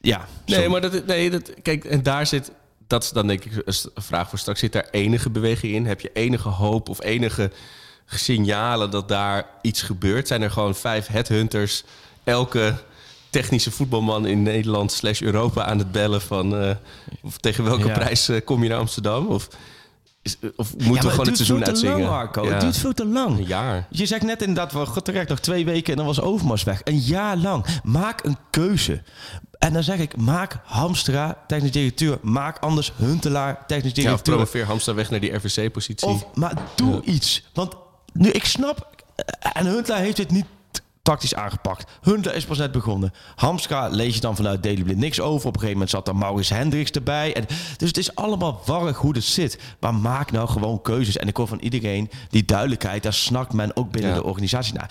ja Nee, maar dat, nee, dat, kijk, en daar zit, dat is dan denk ik een vraag voor straks. Zit daar enige beweging in? Heb je enige hoop of enige signalen dat daar iets gebeurt? Zijn er gewoon vijf headhunters elke technische voetbalman in Nederland slash Europa aan het bellen van eh, of tegen welke Ja. prijs eh, kom je naar Amsterdam? Of, is, of moeten we gewoon het, duurt seizoen veel te uitzingen? Lang, Marco. Ja. Het duurt veel te lang. Een jaar. Je zegt net inderdaad, wel goed terecht, nog twee weken en dan was Overmars weg. Een jaar lang. Maak een keuze. En dan zeg ik, maak Hamstra technisch directeur. Maak anders Huntelaar technisch Ja, of directeur. promoveer Hamstra weg naar die RVC-positie. Of, maar doe iets. Want nu, ik snap... En Huntelaar heeft dit niet tactisch aangepakt. Huntelaar is pas net begonnen. Hamstra lees je dan vanuit Daily Blind niks over. Op een gegeven moment zat dan Maurice Hendricks erbij. En, dus het is allemaal warrig hoe het zit. Maar maak nou gewoon keuzes. En ik hoor van iedereen die duidelijkheid. Daar snakt men ook binnen Ja. de organisatie naar.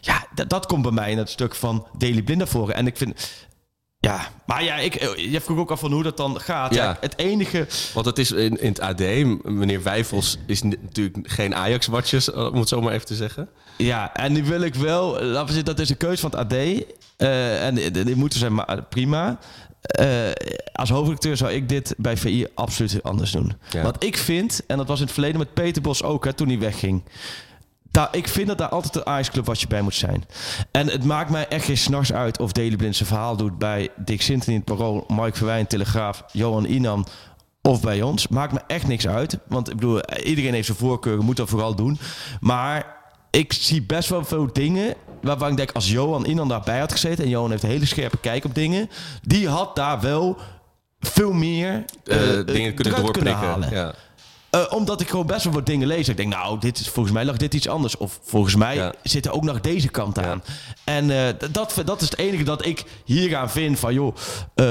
Ja, dat, dat komt bij mij in het stuk van Daily Blind naar voren. En ik vind... Ja, maar ja, ik, je vroeg ook af van hoe dat dan gaat. Ja. Ja, het enige... Want het is in, in het AD, meneer Wijfels is natuurlijk geen Ajax-watjes, om het zo maar even te zeggen. Ja, en die wil ik wel. Laten we dat is een keuze van het AD. eh, en die, die moeten zijn maar prima. Eh, als hoofdredacteur zou ik dit bij VI absoluut anders doen. Ja. Want ik vind, en dat was in het verleden met Peter Bos ook, hè, toen hij wegging. Daar, ik vind dat daar altijd een Ajax-club wat je bij moet zijn. En het maakt mij echt geen s'nachts uit of Daley Blind zijn verhaal doet bij Dick Sinten in het Parool, Mike Verwijn, Telegraaf, Johan Inan of bij ons. Maakt me echt niks uit. Want ik bedoel, iedereen heeft zijn voorkeuren, moet dat vooral doen. Maar ik zie best wel veel dingen waarvan ik denk, als Johan Inan daarbij had gezeten... en Johan heeft een hele scherpe kijk op dingen... die had daar wel veel meer Eh, eh, dingen kunnen doorprikken. halen. ja. Eh, omdat ik gewoon best wel wat dingen lees. Ik denk, nou, dit is, volgens mij lag dit iets anders. Of volgens mij Ja. zit er ook nog deze kant aan. En eh, dat, dat is het enige dat ik hier aan vind. Van joh, eh,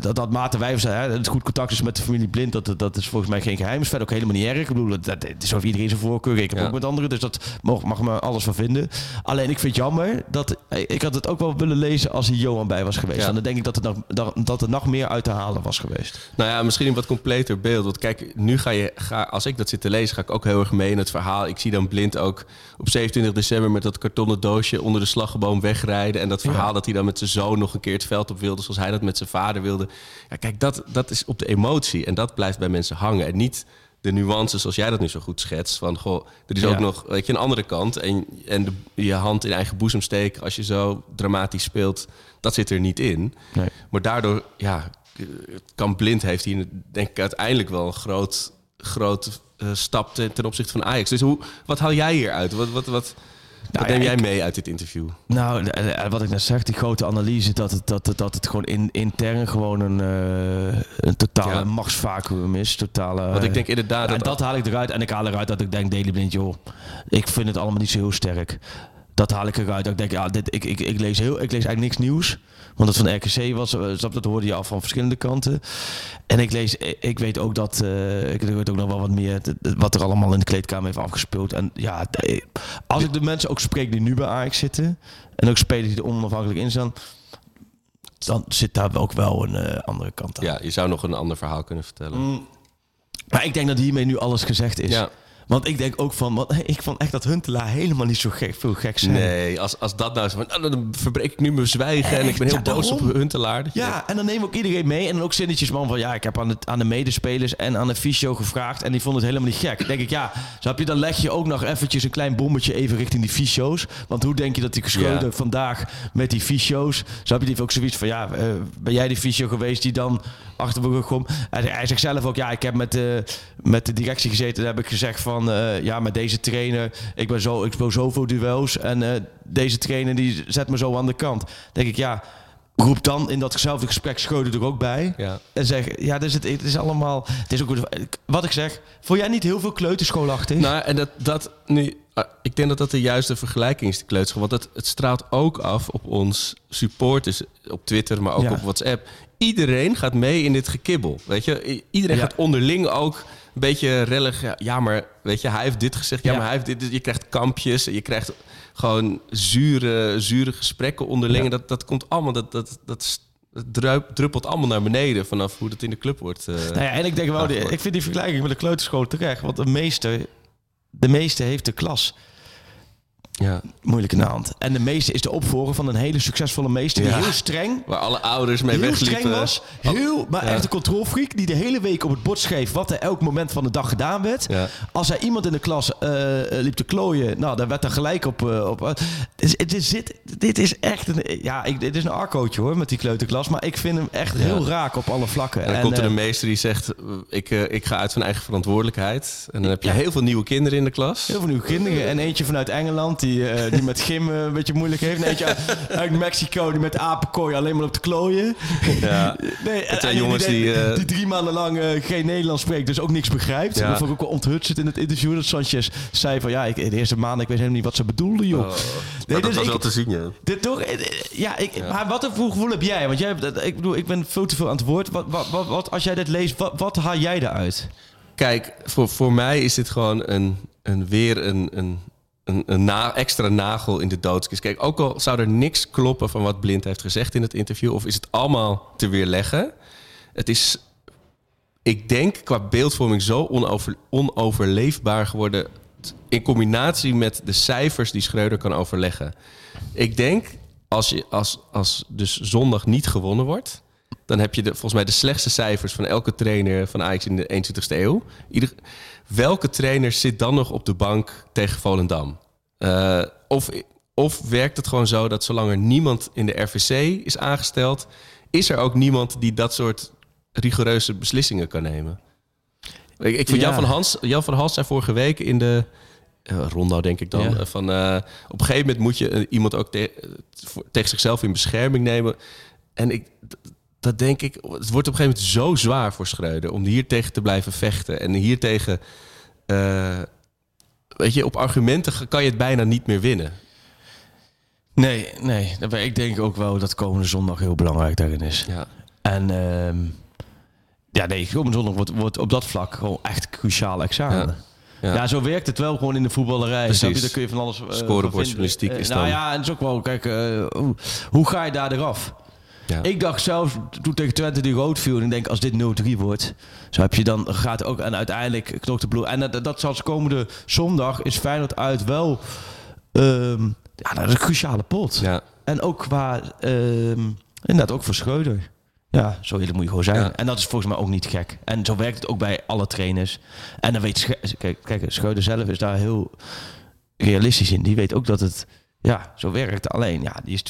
dat, dat Maarten Wijvers hè, het goed contact is met de familie Blind. Dat, dat is volgens mij geen geheim. Is verder ook helemaal niet erg. Ik bedoel, dat, het is over iedereen zijn voorkeur. Ik heb Ja. ook met anderen. Dus dat mag, mag me alles van vinden. Alleen ik vind het jammer dat... Ik had het ook wel willen lezen als hier Johan bij was geweest. En dan denk ik dat, het nog, dat, dat er nog meer uit te halen was geweest. Nou ja, misschien een wat completer beeld. Want kijk, nu ga je, ga, als ik dat zit te lezen, ga ik ook heel erg mee in het verhaal. Ik zie dan blind ook op 27 december met dat kartonnen doosje onder de slagboom wegrijden. En dat verhaal dat hij dan met zijn zoon nog een keer het veld op wilde, zoals hij dat met zijn vader wilde. Ja, kijk, dat, dat is op de emotie. En dat blijft bij mensen hangen. En niet de nuances zoals jij dat nu zo goed schetst. Van, goh, er is Ja. ook nog weet je, een andere kant. En, en de, je hand in eigen boezem steken als je zo dramatisch speelt, dat zit er niet in. Nee. Maar daardoor, ja, kan blind heeft hier denk ik uiteindelijk wel een groot, groot eh, stap ten, ten opzichte van Ajax. Dus hoe, wat haal jij hier uit? Wat, wat, wat, wat ja, neem jij mee uit dit interview? Nou, eh, eh, wat ik net zeg, die grote analyse, dat het, dat het, dat het gewoon in, intern gewoon een, eh, een totale Ja. machtsvacuum is. Totale, Want ik denk inderdaad en dat- dat haal ik eruit. En ik haal eruit dat ik denk, Daily Blind, joh, ik vind het allemaal niet zo heel sterk. Dat haal ik eruit. Dat ik denk, ja, dit, ik, ik, ik, lees heel, ik lees eigenlijk niks nieuws. Want het van RKC was, eh, snap, dat hoorde je al van verschillende kanten. En ik lees, ik- ik weet ook dat, eh, ik weet ook nog wel wat meer, wat er allemaal in de kleedkamer heeft afgespeeld. En ja, als ik de mensen ook spreek die nu bij Ajax zitten, en ook spelers die er onafhankelijk in staan, dan zit daar ook wel een eh, andere kant aan. Ja, je zou nog een ander verhaal kunnen vertellen. Mm. Maar ik denk dat hiermee nu alles gezegd is. Ja. Want ik denk ook van, want ik vond echt dat Huntelaar helemaal niet zo gek, veel gek zijn. Nee, als, als dat nou is van, nou, dan verbreek ik nu mijn zwijgen en ik ben heel Ja, boos op. Huntelaar. Ja, en dan nemen we ook iedereen mee. En dan ook zinnetjes man van... Ja, ik heb aan de, aan de medespelers en aan de fysio gevraagd. En die vonden het helemaal niet gek. Dan denk ik, ja, snap je, dan leg je ook nog eventjes een klein bommetje even richting die fysio's. Want hoe denk je dat die geschreven Ja. vandaag met die fysio's... Snap je, die ook zoiets van... Ja, eh, ben jij die fysio geweest die dan achter rug komt? En hij zegt zelf ook... Ja, ik heb met de, met de directie gezeten. Daar heb ik gezegd van... eh, ja, met deze trainer... Ik ben zo, ik speel zoveel duels. En eh, deze trainer die zet me zo aan de kant. Denk ik, ja... Roep dan in datzelfde gesprek Schreuder er ook bij. Ja. En zeg, ja, dus het, het is allemaal... Het is ook, wat ik zeg, vond jij niet heel veel kleuterschoolachtig? Nou, en dat, dat nu, ah, ik denk dat dat de juiste vergelijking is, de kleuterschool. Want het, het straalt ook af op ons supporters op Twitter, maar ook Ja. op WhatsApp. Iedereen gaat mee in dit gekibbel. Weet je, iedereen Ja. gaat onderling ook een beetje rellig. Ja, maar weet je, hij heeft dit gezegd. Ja, Ja. maar hij heeft dit. Je krijgt kampjes. Je krijgt gewoon zure, zure gesprekken onderling. Ja. Dat, dat komt allemaal, dat, dat, dat, het druip- druppelt allemaal naar beneden vanaf hoe dat in de club wordt. eh. Nou ja, en ik denk wel, ik vind die vergelijking met de kleuterschool terecht. Want de meeste, de meeste heeft de klas ja. moeilijk in de hand. En de meeste is de opvolger van een hele succesvolle meester. Die Ja. heel streng Waar alle ouders mee heel wegliepen. streng was. Heel, maar Ja. echt een controlfreak die de hele week op het bord schreef wat er elk moment van de dag gedaan werd. Ja. Als er iemand in de klas eh, eh, liep te klooien, nou, dan werd er gelijk op. eh, op eh, dit, is- dit, dit is echt een. Ja, ik, dit is een arcootje hoor met die kleuterklas. Maar ik vind hem echt heel raak op alle vlakken. En dan komt er eh, een meester die zegt: ik, eh, ik ga uit van eigen verantwoordelijkheid. En dan heb je Ja. heel veel nieuwe kinderen in de klas. Heel veel nieuwe kinderen. En eentje vanuit Engeland die, eh, die met gym eh, een beetje moeilijk heeft. En eentje uit, Mexico die met apenkooi alleen maar op te klooien. Ja. Nee, en, zijn en jongens die, die, eh, die drie maanden lang geen Nederlands spreekt, dus ook niks begrijpt. Ja. Dat vond ik ook wel onthutsend in het interview. Dat Sanchez zei van ja, ik, de eerste maanden ik weet helemaal niet wat ze bedoelde, joh. Oh, Nee, maar dat dus was ik- wel te zien, ja. Dit toch? Ja, ik, maar wat voor gevoel heb jij? Want jij, hebt- ik bedoel, ik ben veel te veel aan het woord. Wat, wat, wat, wat- als jij dit leest, wat, wat haal jij eruit? Kijk, voor, voor mij is dit gewoon een, een weer een, een, een, extra nagel in de doodskist. Kijk, ook al zou er niks kloppen van wat Blind heeft gezegd in het interview, of is het allemaal te weerleggen. Het is, ik denk, qua beeldvorming zo onover, onoverleefbaar geworden. In combinatie met de cijfers die Schreuder kan overleggen. Ik denk, als, je, als, als dus zondag niet gewonnen wordt, dan heb je de, volgens mij de slechtste cijfers van elke trainer van Ajax in de 21ste eeuw. Ieder, welke trainer zit dan nog op de bank tegen Volendam? Eh, of, of werkt het gewoon zo dat zolang er niemand in de RVC is aangesteld, is er ook niemand die dat soort rigoureuze beslissingen kan nemen? Ik, ik vond Ja. Jan van Hans, Jan van Hans zei vorige week in de Ronda, denk ik dan, Ja. eh, van op een gegeven moment moet je iemand ook te- voor- tegen zichzelf in bescherming nemen. En ik, dat denk ik... Het wordt op een gegeven moment zo zwaar voor Schreuder... om hier tegen te blijven vechten. En hier tegen... eh, weet je, op argumenten kan je het bijna niet meer winnen. Nee, nee. Ik denk ook wel dat komende zondag heel belangrijk daarin is. Ja. En ehm, ja, nee, komende zondag wordt, wordt op dat vlak gewoon echt cruciaal examen. Ja. Ja. zo werkt het wel gewoon in de voetballerij. Precies. Je? Daar kun je van alles. van Scorebordjournalistiek vinden. is Eh, Nou dan- ja, en het is ook wel, kijk, eh, hoe, hoe ga je daar eraf? Ja. Ik dacht zelf, toen tegen Twente die rood viel, en ik denk als dit 0-3 wordt, zo heb je dan gaat ook en uiteindelijk knokt de bloed. En dat, dat zal komende zondag is Feyenoord uit wel, ehm, ja, dat is een cruciale pot. Ja. En ook qua, ehm, inderdaad ook voor Schreuder. Ja, zo eerlijk moet je gewoon zijn. Ja. En dat is volgens mij ook niet gek. En zo werkt het ook bij alle trainers. En dan weet Sch- kijk, kijk, Schreuder zelf is daar heel realistisch in. Die weet ook dat het ja, zo werkt. Alleen, ja, die is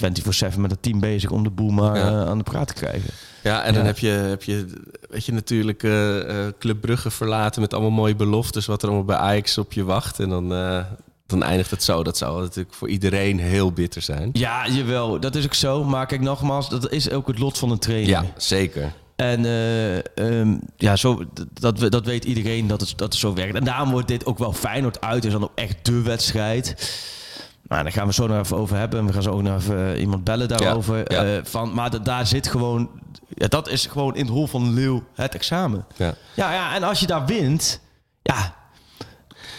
24-7 met het team bezig om de boel maar Ja. eh, aan de praat te krijgen. Ja, en dan heb je, heb je, weet je natuurlijk eh, Club Brugge verlaten met allemaal mooie beloftes wat er allemaal bij Ajax op je wacht. En dan, dan eindigt het zo. Dat zou natuurlijk voor iedereen heel bitter zijn. Ja, jawel, dat is ook zo. Maar kijk, nogmaals, dat is ook het lot van een trainer. Ja, zeker. En eh, ehm, ja, zo, dat, we- dat weet iedereen dat het, dat het zo werkt. En daarom wordt dit ook wel Feyenoord uit. is dan ook echt de wedstrijd. Maar daar gaan we zo nog even over hebben. We gaan zo ook nog even eh, iemand bellen daarover. Ja, ja. Eh, van, maar da- daar zit gewoon... Ja, dat is gewoon in het hol van de leeuw het examen. Ja. Ja, ja, en als je daar wint... Ja,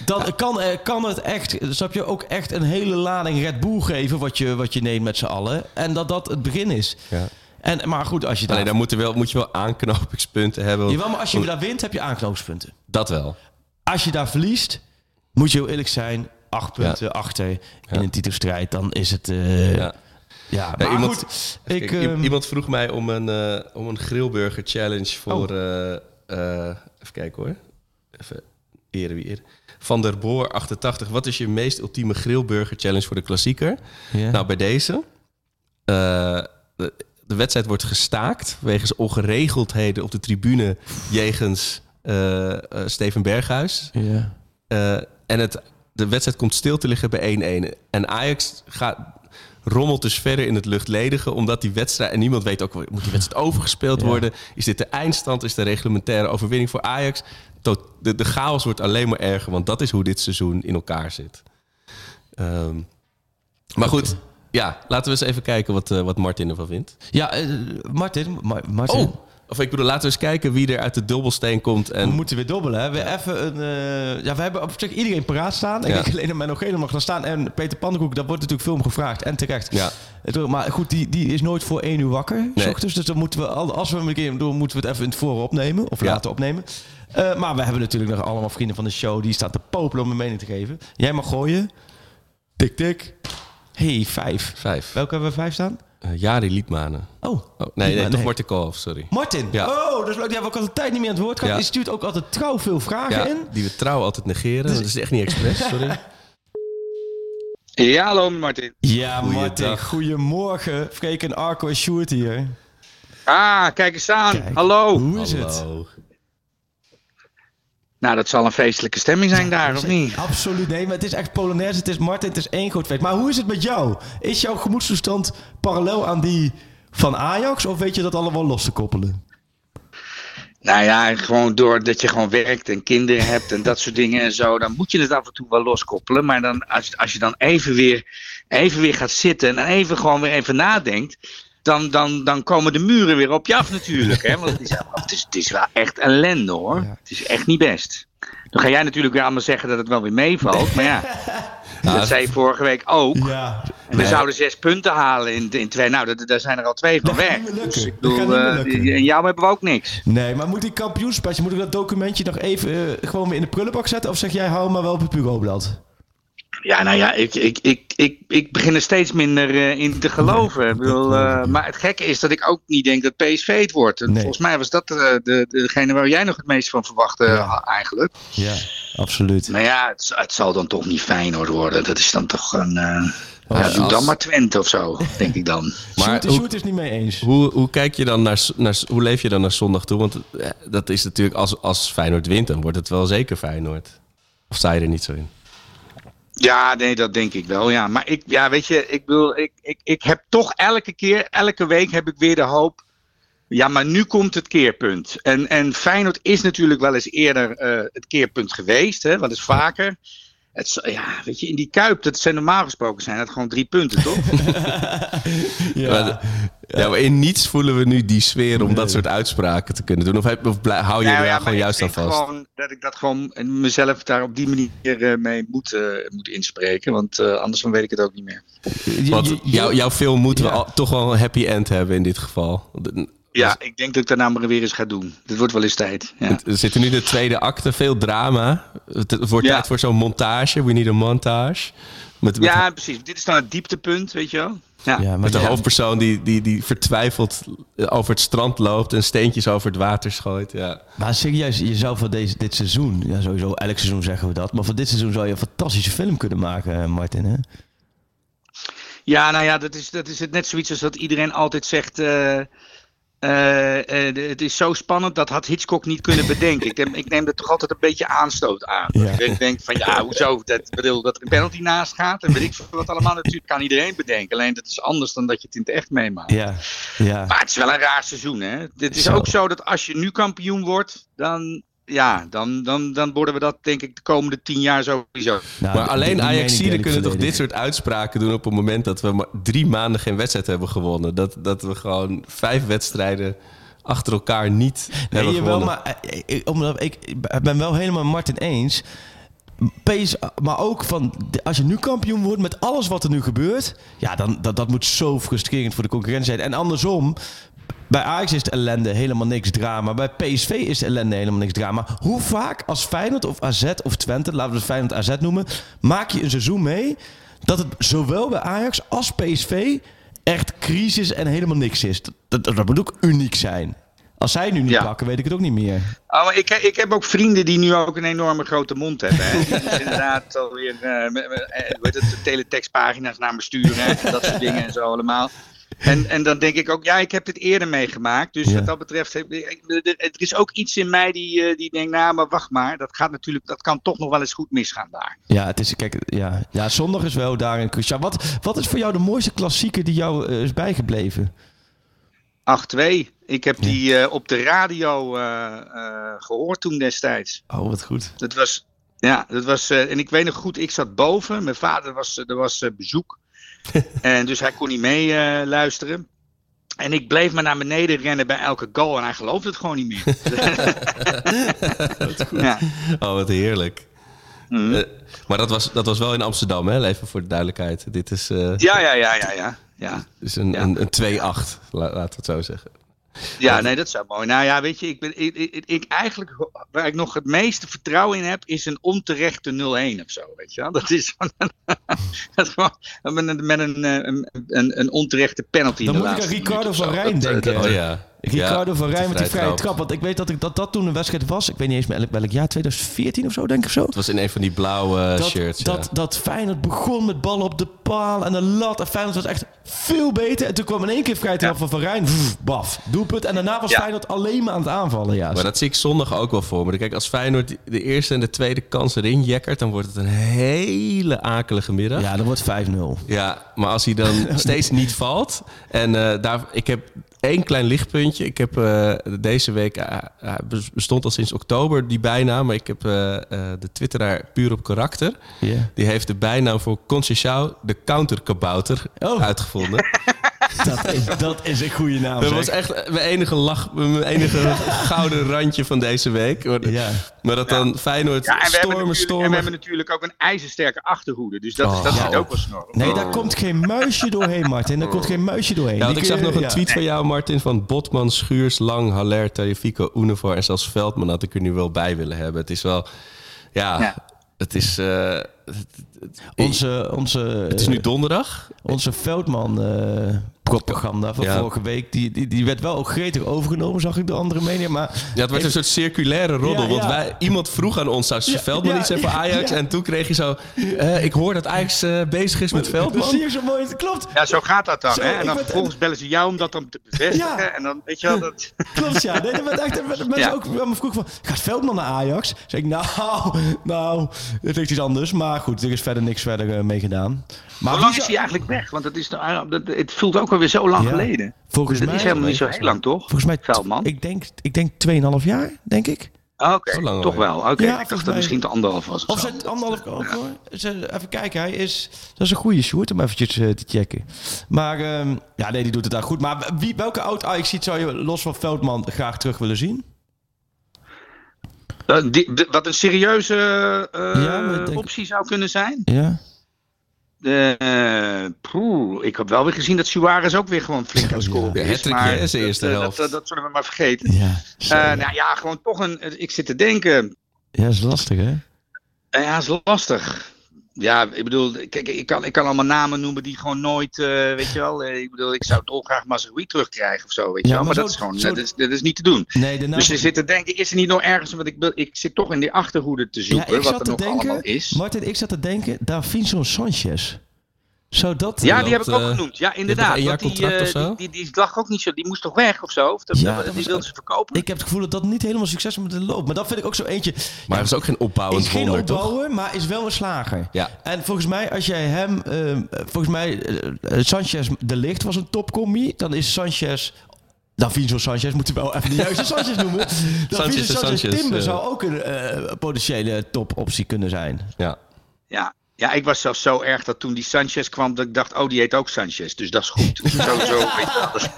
dan Kan, eh, kan het echt... Snap je ook echt een hele lading Red Bull geven... wat je, wat je neemt met z'n allen. En dat dat het begin is. Ja. En, maar goed, als je daar... Daar moet, er wel, moet je wel aanknopingspunten hebben. Jawel, maar als je daar wint, heb je aanknopingspunten. Dat wel. Als je daar verliest, moet je heel eerlijk zijn. Acht punten achter in een titelstrijd, dan is het... eh, ja. Ja. maar iemand- goed, ik... Kijk, ehm, iemand vroeg mij om een, eh, om een grillburger challenge voor... Oh. eh, eh, even kijken hoor. Even eren wie eer. Van der Boor 88. Wat is je meest ultieme grillburger challenge voor de klassieker? ja. Nou, bij deze. de, de wedstrijd wordt gestaakt wegens ongeregeldheden op de tribune jegens Steven Berghuis. ja. Eh, en het, de wedstrijd komt stil te liggen bij 1-1. En Ajax gaat, rommelt dus verder in het luchtledige, omdat die wedstrijd... En niemand weet ook, moet die wedstrijd overgespeeld Ja. worden? Is dit de eindstand? Is de reglementaire overwinning voor Ajax? Tot, de, de chaos wordt alleen maar erger, want dat is hoe dit seizoen in elkaar zit. Ehm, maar goed, ja, laten we eens even kijken wat, eh, wat Martin ervan vindt. Ja, eh, Martin, Ma- Martin. Oh, of ik bedoel, laten we eens kijken wie er uit de dubbelsteen komt. En, We moeten weer dobbelen. Hè? We, even een, eh, ja, we hebben op zich iedereen paraat staan. En Ja. ik alleen nog maar nog helemaal gaan staan. En Peter Pannenkoek, daar wordt natuurlijk veel om gevraagd. En terecht. Ja. Maar goed, die, die is nooit voor één uur wakker. Nee. ochtends, dus dan moeten we, al- als we hem een keer doen, moeten we het even in het voor opnemen. Of Ja. laten opnemen. Eh, maar we hebben natuurlijk nog allemaal vrienden van de show. Die staan te popelen om een mening te geven. Jij mag gooien. Tik, tik. hey, vijf. Vijf. Welke hebben we vijf staan? Eh, Jari Liedmanen. Oh. Oh, nee, toch Martin Koolhof, sorry. Martin. Ja. Oh, dat is leuk. Die hebben we ook altijd tijd niet meer aan het woord gehad. Ja. Die stuurt ook altijd trouw veel vragen Ja, in. die we trouw altijd negeren. Dat is echt niet expres, sorry. Ja, hallo Martin. Ja, Goeiedag. Martin. Goedemorgen. Freek en Arco en Sjoerd hier. Ah, kijk eens aan. Kijk. Hallo. Hoe is het? Nou, dat zal een feestelijke stemming zijn daar, of niet? Absoluut. Nee, maar het is echt Polonaise. Het is Martin. Het is één groot feest. Maar hoe is het met jou? Is jouw gemoedstoestand parallel aan die van Ajax? Of weet je dat allemaal los te koppelen? Nou ja, gewoon doordat je gewoon werkt en kinderen hebt en dat soort dingen en zo, dan moet je het af en toe wel loskoppelen. Maar dan, als, als je dan even weer, even weer gaat zitten en even gewoon weer even nadenkt, dan, dan, dan komen de muren weer op je af natuurlijk. Hè? Want het is, het, is, het is wel echt ellende hoor. Ja. Het is echt niet best. Dan ga jij natuurlijk weer allemaal zeggen dat het wel weer meevalt. Maar ja, dat zei je vorige week ook. Ja. En we zouden zes punten halen in, in twee. Nou, dat- daar zijn er al twee van Dat weg. Dus ik bedoel, niet meer lukken. en jou hebben we ook niks. Nee, maar moet die kampioenspasje, moet ik dat documentje nog even eh, gewoon weer in de prullenbak zetten? Of zeg jij, hou maar wel op het bureaublad? Ja, nou ja, ik, ik, ik, ik, ik begin er steeds minder eh, in te geloven. Ik bedoel, eh, maar het gekke is dat ik ook niet denk dat PSV het wordt. En Nee. Volgens mij was dat eh, de, degene waar jij nog het meest van verwachtte Ja. eh, eigenlijk. Ja, absoluut. Maar ja, het, het zal dan toch niet Feyenoord worden. Dat is dan toch een... eh ja, als- doe dan maar Twente of zo, denk ik dan. Maar Sjoerd, Sjoerd is niet mee eens. hoe, hoe kijk je dan naar, naar... Hoe leef je dan naar zondag toe? Want eh, dat is natuurlijk... Als, als Feyenoord wint, dan wordt het wel zeker Feyenoord. Of sta je er niet zo in? Ja, nee, dat denk ik wel. Ja, maar ik, ja, weet je, ik bedoel, ik, ik, ik heb toch elke keer, elke week heb ik weer de hoop Ja, maar nu komt het keerpunt. En, en Feyenoord is natuurlijk wel eens eerder eh, het keerpunt geweest, hè, wel eens vaker. Het, ja, weet je, in die Kuip, dat zijn normaal gesproken zijn dat gewoon drie punten, toch? Ja. ja, maar in niets voelen we nu die sfeer om dat soort uitspraken te kunnen doen. Of, heb- of blij- hou je Nou er ja, gewoon juist aan vast? Gewoon dat ik dat gewoon mezelf daar op die manier eh, mee moet, eh, moet inspreken. Want eh, anders dan weet ik het ook niet meer. Want jouw jouw film moeten we al- toch wel een happy end hebben in dit geval. Ja, ik denk dat ik daarna maar weer eens ga doen. Dit wordt wel eens tijd. Ja. We zitten nu de tweede acte, veel drama. Het wordt Ja. tijd voor zo'n montage. We need a montage. Met, met, ja, precies. Dit is dan het dieptepunt, weet je wel? Ja. met de ja, hoofdpersoon die, die, die vertwijfeld over het strand loopt en steentjes over het water gooit. Ja. Maar serieus, je zou voor deze, dit seizoen, ja sowieso elk seizoen zeggen we dat, maar voor dit seizoen zou je een fantastische film kunnen maken, eh, Martin. Hè? Ja, nou ja, dat is, dat is het net zoiets als dat iedereen altijd zegt. eh, eh, eh, het is zo spannend, dat had Hitchcock niet kunnen bedenken. Ik, neem- ik neem er toch altijd een beetje aanstoot aan. Ja. Ik denk van ja, hoezo? Dat, bedoel, dat er een penalty naast gaat en weet ik veel wat allemaal. Natuurlijk kan iedereen bedenken. Alleen dat is anders dan dat je het in het echt meemaakt. Ja, ja. Maar het is wel een raar seizoen, hè? Het is Zo. ook zo dat als je nu kampioen wordt, dan. Ja, dan, dan, dan worden we dat denk ik de komende tien jaar sowieso. Nou, Maar alleen Ajaxiden ik kunnen toch dit soort uitspraken doen op het moment dat we maar drie maanden geen wedstrijd hebben gewonnen. Dat, dat we gewoon vijf wedstrijden achter elkaar niet hebben Nee, gewonnen. maar eh, ik, omdat ik, ik ben wel helemaal met Martin eens. PS, maar ook van als je nu kampioen wordt met alles wat er nu gebeurt, ja, dan dat, dat moet zo frustrerend voor de concurrentie zijn. En andersom, bij Ajax is het ellende helemaal niks drama. Bij PSV is de ellende helemaal niks drama. Hoe vaak als Feyenoord of AZ of Twente, laten we het Feyenoord AZ noemen, maak je een seizoen mee dat het zowel bij Ajax als PSV echt crisis en helemaal niks is. Dat, dat, dat moet ook uniek zijn. Als zij nu niet Ja. pakken, weet ik het ook niet meer. Oh, maar ik, ik heb ook vrienden die nu ook een enorme grote mond hebben. Hè. Die dus inderdaad alweer met, met, het, de teletextpagina's naar me sturen en dat soort dingen en zo allemaal. En, en dan denk ik ook, ja, ik heb dit eerder meegemaakt. Dus Ja. wat dat betreft, er is ook iets in mij die, eh, die denkt, nou, maar wacht maar. Dat gaat natuurlijk, dat kan toch nog wel eens goed misgaan daar. Ja, het is, kijk, ja, ja, zondag is wel daarin cruciaal. Wat, wat is voor jou de mooiste klassieker die jou eh, is bijgebleven? 8-2. Ik heb die eh, op de radio eh, eh, gehoord toen destijds. Oh, wat goed. Dat was, ja, dat was, en ik weet nog goed, ik zat boven. Mijn vader was, er was bezoek. en dus hij kon niet mee eh, luisteren. En ik bleef maar naar beneden rennen bij elke goal. En hij geloofde het gewoon niet meer. ja. Oh, wat heerlijk. Mhm. Eh, maar dat was, dat was wel in Amsterdam, hè? Even voor de duidelijkheid. Dit is, eh, ja, ja, ja, ja, ja. Ja, is een, Ja. een, een 2-8, la- laten we het zo zeggen. Ja nee, dat zou mooi. Nou ja, weet je, ik ben, ik, ik, ik eigenlijk, waar ik nog het meeste vertrouwen in heb, is een onterechte 0-1 of zo, weet je wel. Dat is gewoon, dat is gewoon met een, met een, eh, een, een, een onterechte penalty in Dan de moet ik aan Ricardo van. Rijn Dat, eh, denken. dat- Oh ja. Ricardo Ja, van Rijn met die vrije trap. trap. Want ik weet dat ik, dat, dat toen een wedstrijd was. Ik weet niet eens meer welk jaar, 2014 of zo, denk ik of zo. Het was in een van die blauwe Dat, shirts. ja. dat, dat Feyenoord begon met ballen op de paal en de lat. En Feyenoord was echt veel beter. En toen kwam in één keer vrij trap van Van Rijn. Vff, baf, doelpunt. En daarna was. Feyenoord alleen maar aan het aanvallen. Ja. Maar dat zie ik zondag ook wel voor me. Kijk, als Feyenoord de eerste en de tweede kans erin jekkert... dan wordt het een hele akelige middag. ja, dan wordt 5-0. Ja, maar als hij dan steeds niet valt. En eh, daar, ik heb één klein lichtpuntje. Ik heb eh, deze week, eh, eh, bestond al sinds oktober die bijnaam. Maar ik heb de twitteraar puur op karakter. Die heeft de bijnaam voor Conceição de counterkabouter Oh. uitgevonden. Dat, is, dat is een goede naam. Dat zeg. was echt mijn enige lach, mijn enige gouden randje van deze week. Maar, Ja. maar dat dan Feyenoord Ja, en we, hebben stormen, natuurlijk, en we stormen. hebben natuurlijk ook een ijzersterke achterhoede. Dus dat, Oh, dat zit ook wel snor. Nee, daar komt geen muisje doorheen, Martin. Daar komt geen muisje doorheen. Ja, want Die ik zag nog een ja. tweet van jou, Martin, van Botman, Schuurs, Lang, Haller, Tagliafico, Univar en zelfs Veldman had ik er nu wel bij willen hebben. Het is wel, ja, Ja. het is, eh, het, het- Onze, onze, het is nu donderdag. onze Veldman eh, propaganda van Ja. vorige week, die, die, die werd wel ook gretig overgenomen, zag ik de andere media. Maar Ja, het werd een soort circulaire roddel. Ja, want ja. wij, iemand vroeg aan ons, zou Ja, Veldman ja, iets hebben voor Ajax? ja. En toen kreeg je zo, eh, ik hoor dat Ajax eh, bezig is met dat Veldman. zie je zo mooi. Het Klopt, Ja, zo gaat dat dan. Zo, hè? En dan vervolgens bellen ze jou om dat dan te bevestigen. Ja. En dan, weet je wel, dat... klopt ja. Nee, dat werd echt, dat werd- mensen Ja. ook me vroeg van, gaat Veldman naar Ajax? Zeg ik, nou, nou, het ligt iets anders. Maar goed, er is verder niks verder eh, mee gedaan. Maar Hoe wie lang is hij eigenlijk weg? Want het, is, dat, het voelt ook alweer zo lang Ja. geleden? Volgens Dat mij, is helemaal niet zo heel lang, toch? volgens mij, Veldman. ik denk, ik denk 2,5 jaar, denk ik. Ah, Oké, toch wel. Oké, Ja, ik dacht dat mij- misschien te anderhalf was. Of zo. zijn het anderhalf ook hoor. Ze- Even kijken, hij is. Dat is een goede shoot om eventjes eh, te checken. Maar ehm, ja, nee, die doet het daar goed. Maar wie, welke oud Ajax ziet zou je los van Veldman graag terug willen zien? Eh, die- de- wat een serieuze eh, Ja, denk- optie zou kunnen zijn. Ja. Poeh, ik heb wel weer gezien dat Suarez ook weer gewoon flink aan scoren Ja, is. Maar dat, eerste eh, helft. Dat, dat zullen we maar vergeten. Ja. Eh, nou ja, gewoon toch een. Ik zit te denken. ja, dat is lastig hè? Ja, is lastig. Ja, ik bedoel, kijk, ik kan, ik kan allemaal namen noemen die gewoon nooit, eh, weet je wel. eh, ik bedoel, ik zou dolgraag Mazraoui terugkrijgen of zo, weet je Ja, wel. maar Maar, zo- dat is gewoon, zo- dat, is, dat is niet te doen. Nee. Dus je zit te denken, is er niet nog ergens, want ik, wil- ik zit toch in die achterhoede te zoeken, ja, wat er nog denken. allemaal is. Martin, ik zat te denken. Davinson Sanchez. Zou dat. Ja, die heb ik ook eh, genoemd. Ja, inderdaad. want die, contract eh, die, die, die lag ook niet zo. Die moest toch weg of zo? Of dat, Ja, die dat was- wilden ze verkopen. Ik heb het gevoel dat dat niet helemaal succes met de loop. Maar dat vind ik ook zo eentje. Maar dat is ook geen opbouwend Is geen wonder, toch? opbouwer, maar is wel een slager. Ja. En volgens mij, als jij hem... ehm, volgens mij, eh, eh, Sanchez de Licht was een topcommie. Dan is Sanchez... Davinson Sanchez moeten we wel even de juiste Sanchez noemen. Davinson en Sanchez, Sanchez, Timber eh. zou ook een eh, potentiële topoptie kunnen zijn. Ja. Ja. Ja, ik was zelfs zo erg dat toen die Sanchez kwam, dat ik dacht, oh, die heet ook Sanchez. Dus dat is goed. Sowieso, weet je wel. Dat is-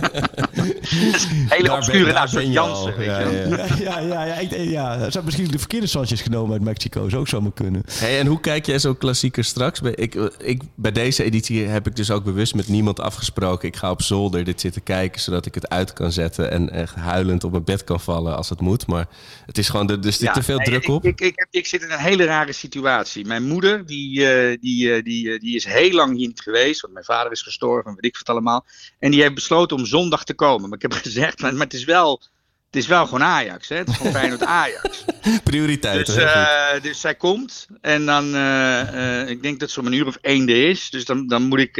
Hele Daar obscure naam. Jansen, weet Ja, je ja, ja, ja, ja, ik, ja. Ze hebben misschien de verkeerde Sanchez genomen uit Mexico. Zou ook zomaar kunnen. Hey, en hoe kijk jij zo'n klassieker straks? Bij, ik, ik, bij deze editie heb ik dus ook bewust met niemand afgesproken. Ik ga op zolder dit zitten kijken, zodat ik het uit kan zetten... en echt huilend op mijn bed kan vallen als het moet. Maar het is gewoon, er er zit Ja, te veel nee, druk ik, op. Ik, ik, heb- ik zit in een hele rare situatie. Mijn moeder, die, eh, die, eh, die, eh, die is heel lang hier niet geweest. Want mijn vader is gestorven en weet ik wat allemaal. En die heeft besloten om zondag te komen. Maar ik heb gezegd, maar het, is wel, het is wel gewoon Ajax. Hè? Het is gewoon Feyenoord Ajax. Prioriteiten. Dus, eh, dus zij komt en dan, eh, eh, ik denk dat ze om een uur of één er is. Dus dan, dan moet ik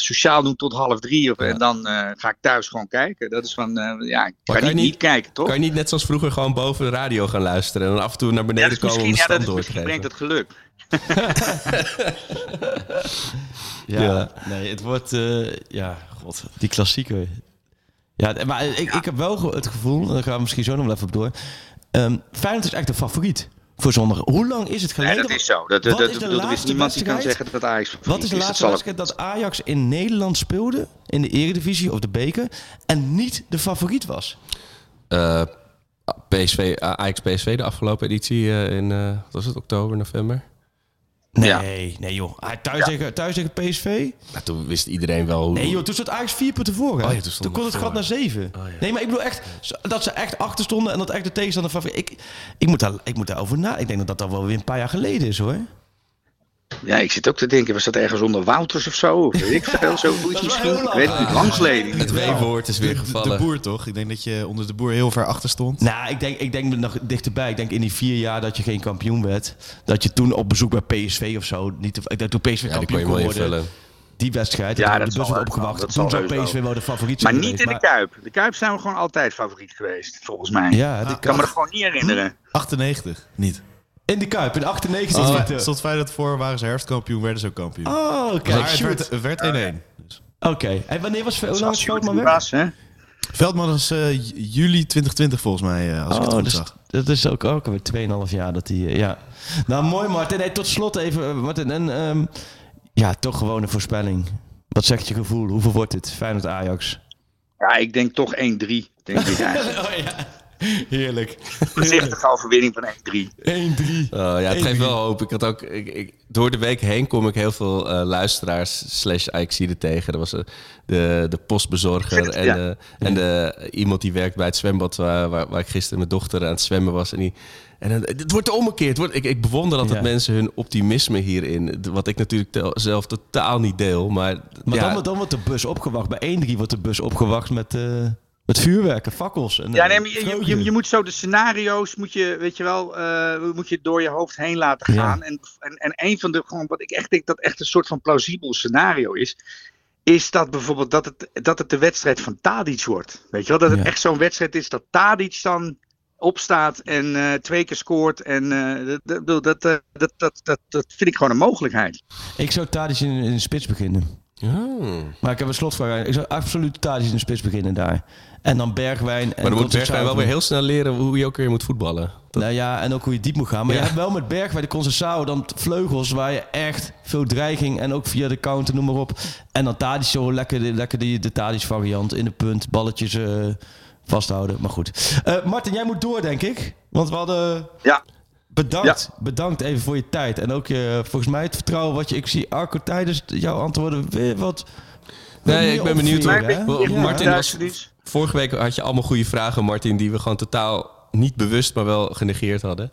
sociaal doen tot half drie. Of, En dan eh, ga ik thuis gewoon kijken. Dat is van, eh, ja, ik kan niet, kijken, toch? Kan je niet net zoals vroeger gewoon boven de radio gaan luisteren... en dan af en toe naar beneden is komen om de ja, dat door te geven? brengt het geluk. Ja, Ja. nee, het wordt, eh, ja, god, die klassieker. Ja, maar ik, ik heb wel het gevoel, daar gaan we misschien zo nog wel even op door. Ehm Feyenoord is echt de favoriet voor zondag. Hoe lang is het geleden? dat is zo. Dat, dat, is de er is laatste niemand die kan zeggen dat Ajax favoriet Wat is de laatste wedstrijd dat Ajax in Nederland speelde, in de Eredivisie of de beker, en niet de favoriet was? Eh, PSV, Ajax PSV, de afgelopen editie eh, in eh, wat was het, oktober, november. Nee, nee joh. Ah, Thuis, tegen, thuis tegen PSV? Nou, toen wist iedereen wel hoe... Nee joh, toen stond Ajax vier punten voor. Hè? Oh ja, toen stond kon het gat naar zeven. Oh ja. Nee, maar ik bedoel echt dat ze echt achter stonden en dat echt de tegenstander favoriet. Ik, ik, moet daar, ik moet daarover na. Ik denk dat dat al wel weer een paar jaar geleden is hoor. Ja, ik zit ook te denken, was dat ergens onder Wouters of zo? Of Weet ik veel, zoiets misschien. Ik weet het niet, lang geleden. Het W-woord is weer De, de gevallen. boer toch? Ik denk dat je onder de boer heel ver achter stond. Nou, ik denk, ik denk nog dichterbij. Ik denk in die vier jaar dat je geen kampioen werd, dat je toen op bezoek bij PSV of zo, niet ik denk toen PSV ja, die kon kampioen je kon mooi worden, invullen. die wedstrijd, Ja, dat wel. opgewacht. Dat toen zou. PSV wel de favoriet Maar zijn niet in de Kuip. De Kuip zijn we gewoon altijd favoriet geweest, volgens mij. Ja, ik kan me dat gewoon niet herinneren. 98, niet. In de Kuip, in 98 Stond, minuten. Fey- stond Feyenoord voor, waren ze herfstkampioen, werden ze ook kampioen. Oh, kijk, maar het Sjoerd. werd- het werd 1-1. Dus. Oké, en wanneer was hoe lang Veldman weg? was, hè? Veldman is eh, juli 2020 volgens mij, eh, als ik het Oh, goed dus, zag. dat is ook, ook alweer 2,5 jaar dat hij... eh, ja. Nou, mooi Martin. Hey, tot slot even, Martin. En, ehm, ja, toch gewoon een voorspelling. Wat zegt je gevoel? Hoeveel wordt het? Feyenoord Ajax. Ja, ik denk toch 1-3. Denk ik eigenlijk. Oh ja, heerlijk. Voorzichtige overwinning van 1-3. 1-3. Oh, ja, het geeft wel hoop. Ik had ook, ik, ik- door de week heen kom ik heel veel eh, luisteraars slash Ajaxide tegen. Er was eh, de, de postbezorger en, Ja. eh, en de, iemand die werkt bij het zwembad waar, waar, waar ik gisteren met dochter aan het zwemmen was. En die, en het wordt omgekeerd. Het wordt, ik, ik bewonder altijd Ja. mensen hun optimisme hierin. Wat ik natuurlijk tel- zelf totaal niet deel. Maar, Maar ja, dan, wordt- dan wordt de bus opgewacht. Bij 1-3 wordt de bus opgewacht met, eh, met vuurwerken, fakkels. En, Ja, nee, maar je, je, je, moet zo de scenario's, moet je, weet je wel, eh, moet je door je hoofd heen laten Ja. gaan. En, en, en een van de, gewoon wat ik echt denk dat echt een soort van plausibel scenario is, is dat bijvoorbeeld dat het, dat het de wedstrijd van Tadic wordt. Weet je wel, dat het Ja. echt zo'n wedstrijd is dat Tadic dan opstaat en eh, twee keer scoort. En eh, dat, dat, dat, dat, dat, dat, dat vind ik gewoon een mogelijkheid. Ik zou Tadic in, in de spits beginnen. Maar ik heb een slotvraag. Ik zou absoluut Tadic in de spits beginnen daar. En dan Bergwijn. En Maar dan moet Bergwijn wel weer heel snel leren hoe je ook weer moet voetballen. Dat- Nou ja, en ook hoe je diep moet gaan. Maar Ja. je hebt wel met Bergwijn de Conceição dan vleugels waar je echt veel dreiging en ook via de counter, noem maar op. En dan Tadic zo lekker, de- lekker die, de Tadic variant in de punt, balletjes eh, vasthouden. Maar goed. Eh, Martin, jij moet door, denk ik. Want we hadden... Ja. Bedankt, bedankt even voor je tijd. En ook je, volgens mij het vertrouwen wat je... Ik zie Arco tijdens jouw antwoorden weer wat... Nee, ik ben benieuwd. Ja. ja, Martin was-. Vorige week had je allemaal goede vragen, Martin, die we gewoon totaal niet bewust, maar wel genegeerd hadden.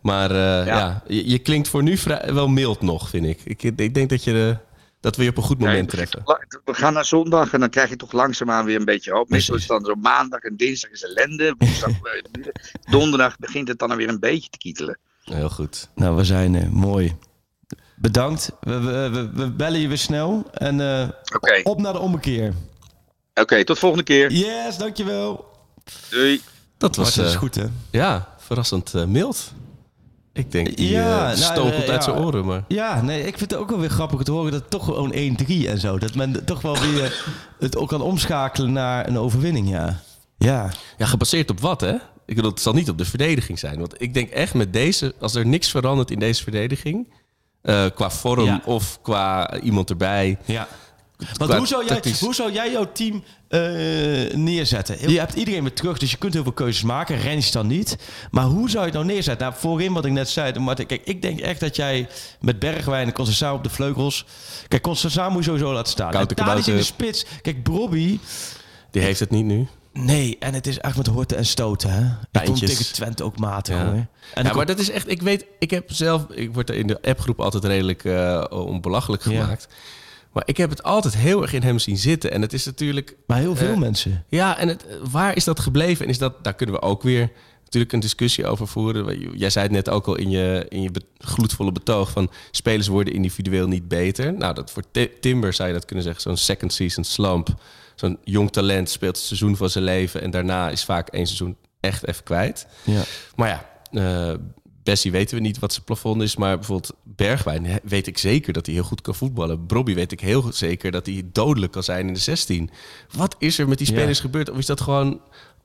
Maar eh, ja, je, je klinkt voor nu vrij, wel mild nog, vind ik. Ik, ik denk dat, je, dat we je op een goed Nee, moment treffen. la- We gaan naar zondag en dan krijg je toch langzaamaan weer een beetje hoop. Meestal is het dan zo maandag en dinsdag is ellende. Woensdag, eh, donderdag begint het dan weer een beetje te kietelen. Heel goed. Nou, we zijn er. Mooi. Bedankt. We, we, bellen je weer snel. En eh, Oké, op naar de ommekeer. oké, tot volgende keer. Yes, dankjewel. Doei. Dat was dat is eh, goed, hè? ja, verrassend eh, mild. Ik denk, die Ja, nou, eh, uit ja. zijn oren. Maar Ja, nee, ik vind het ook wel weer grappig te horen dat het toch gewoon 1-3 en zo. Dat men toch wel weer het ook kan omschakelen naar een overwinning, ja. Ja, ja, gebaseerd op wat, hè? Ik bedoel, het zal niet op de verdediging zijn. Want ik denk echt met deze, als er niks verandert in deze verdediging, eh, qua vorm Ja. of qua iemand erbij, ja. Want hoe zou, jij, hoe zou jij jouw team eh, neerzetten? Je hebt iedereen weer terug, dus je kunt heel veel keuzes maken. Rens dan niet. Maar hoe zou je het nou neerzetten? Nou, voorin wat ik net zei, Martin, kijk, ik denk echt dat jij met Bergwijn en Conceição op de vleugels... Kijk, Conceição moet je sowieso laten staan. Koute En in de spits. Kijk, Brobby... die heeft het niet nu. Nee, en het is echt met horten en stoten, hè? Ik vond tegen Twente ook matig, Ja. hoor. En ja, maar dat is echt, ik weet, ik heb zelf, ik word er in de appgroep altijd redelijk eh om belachelijk Ja. Maar ik heb het altijd heel erg in hem zien zitten. En het is natuurlijk, Maar heel veel Eh, mensen. ja, en het, waar is dat gebleven? En is dat, daar kunnen we ook weer natuurlijk een discussie over voeren. Jij zei het net ook al in je, in je gloedvolle betoog van spelers worden individueel niet beter. Nou, dat voor Ti- Timber zou je dat kunnen zeggen, zo'n second season slump. Zo'n jong talent speelt het seizoen van zijn leven en daarna is vaak één seizoen echt even kwijt. Ja. Maar ja, eh Bessie weten we niet wat zijn plafond is. Maar bijvoorbeeld Bergwijn weet ik zeker dat hij heel goed kan voetballen. Brobby weet ik heel zeker dat hij dodelijk kan zijn in de 16. Wat is er met die Ja. spelers gebeurd? Of is dat gewoon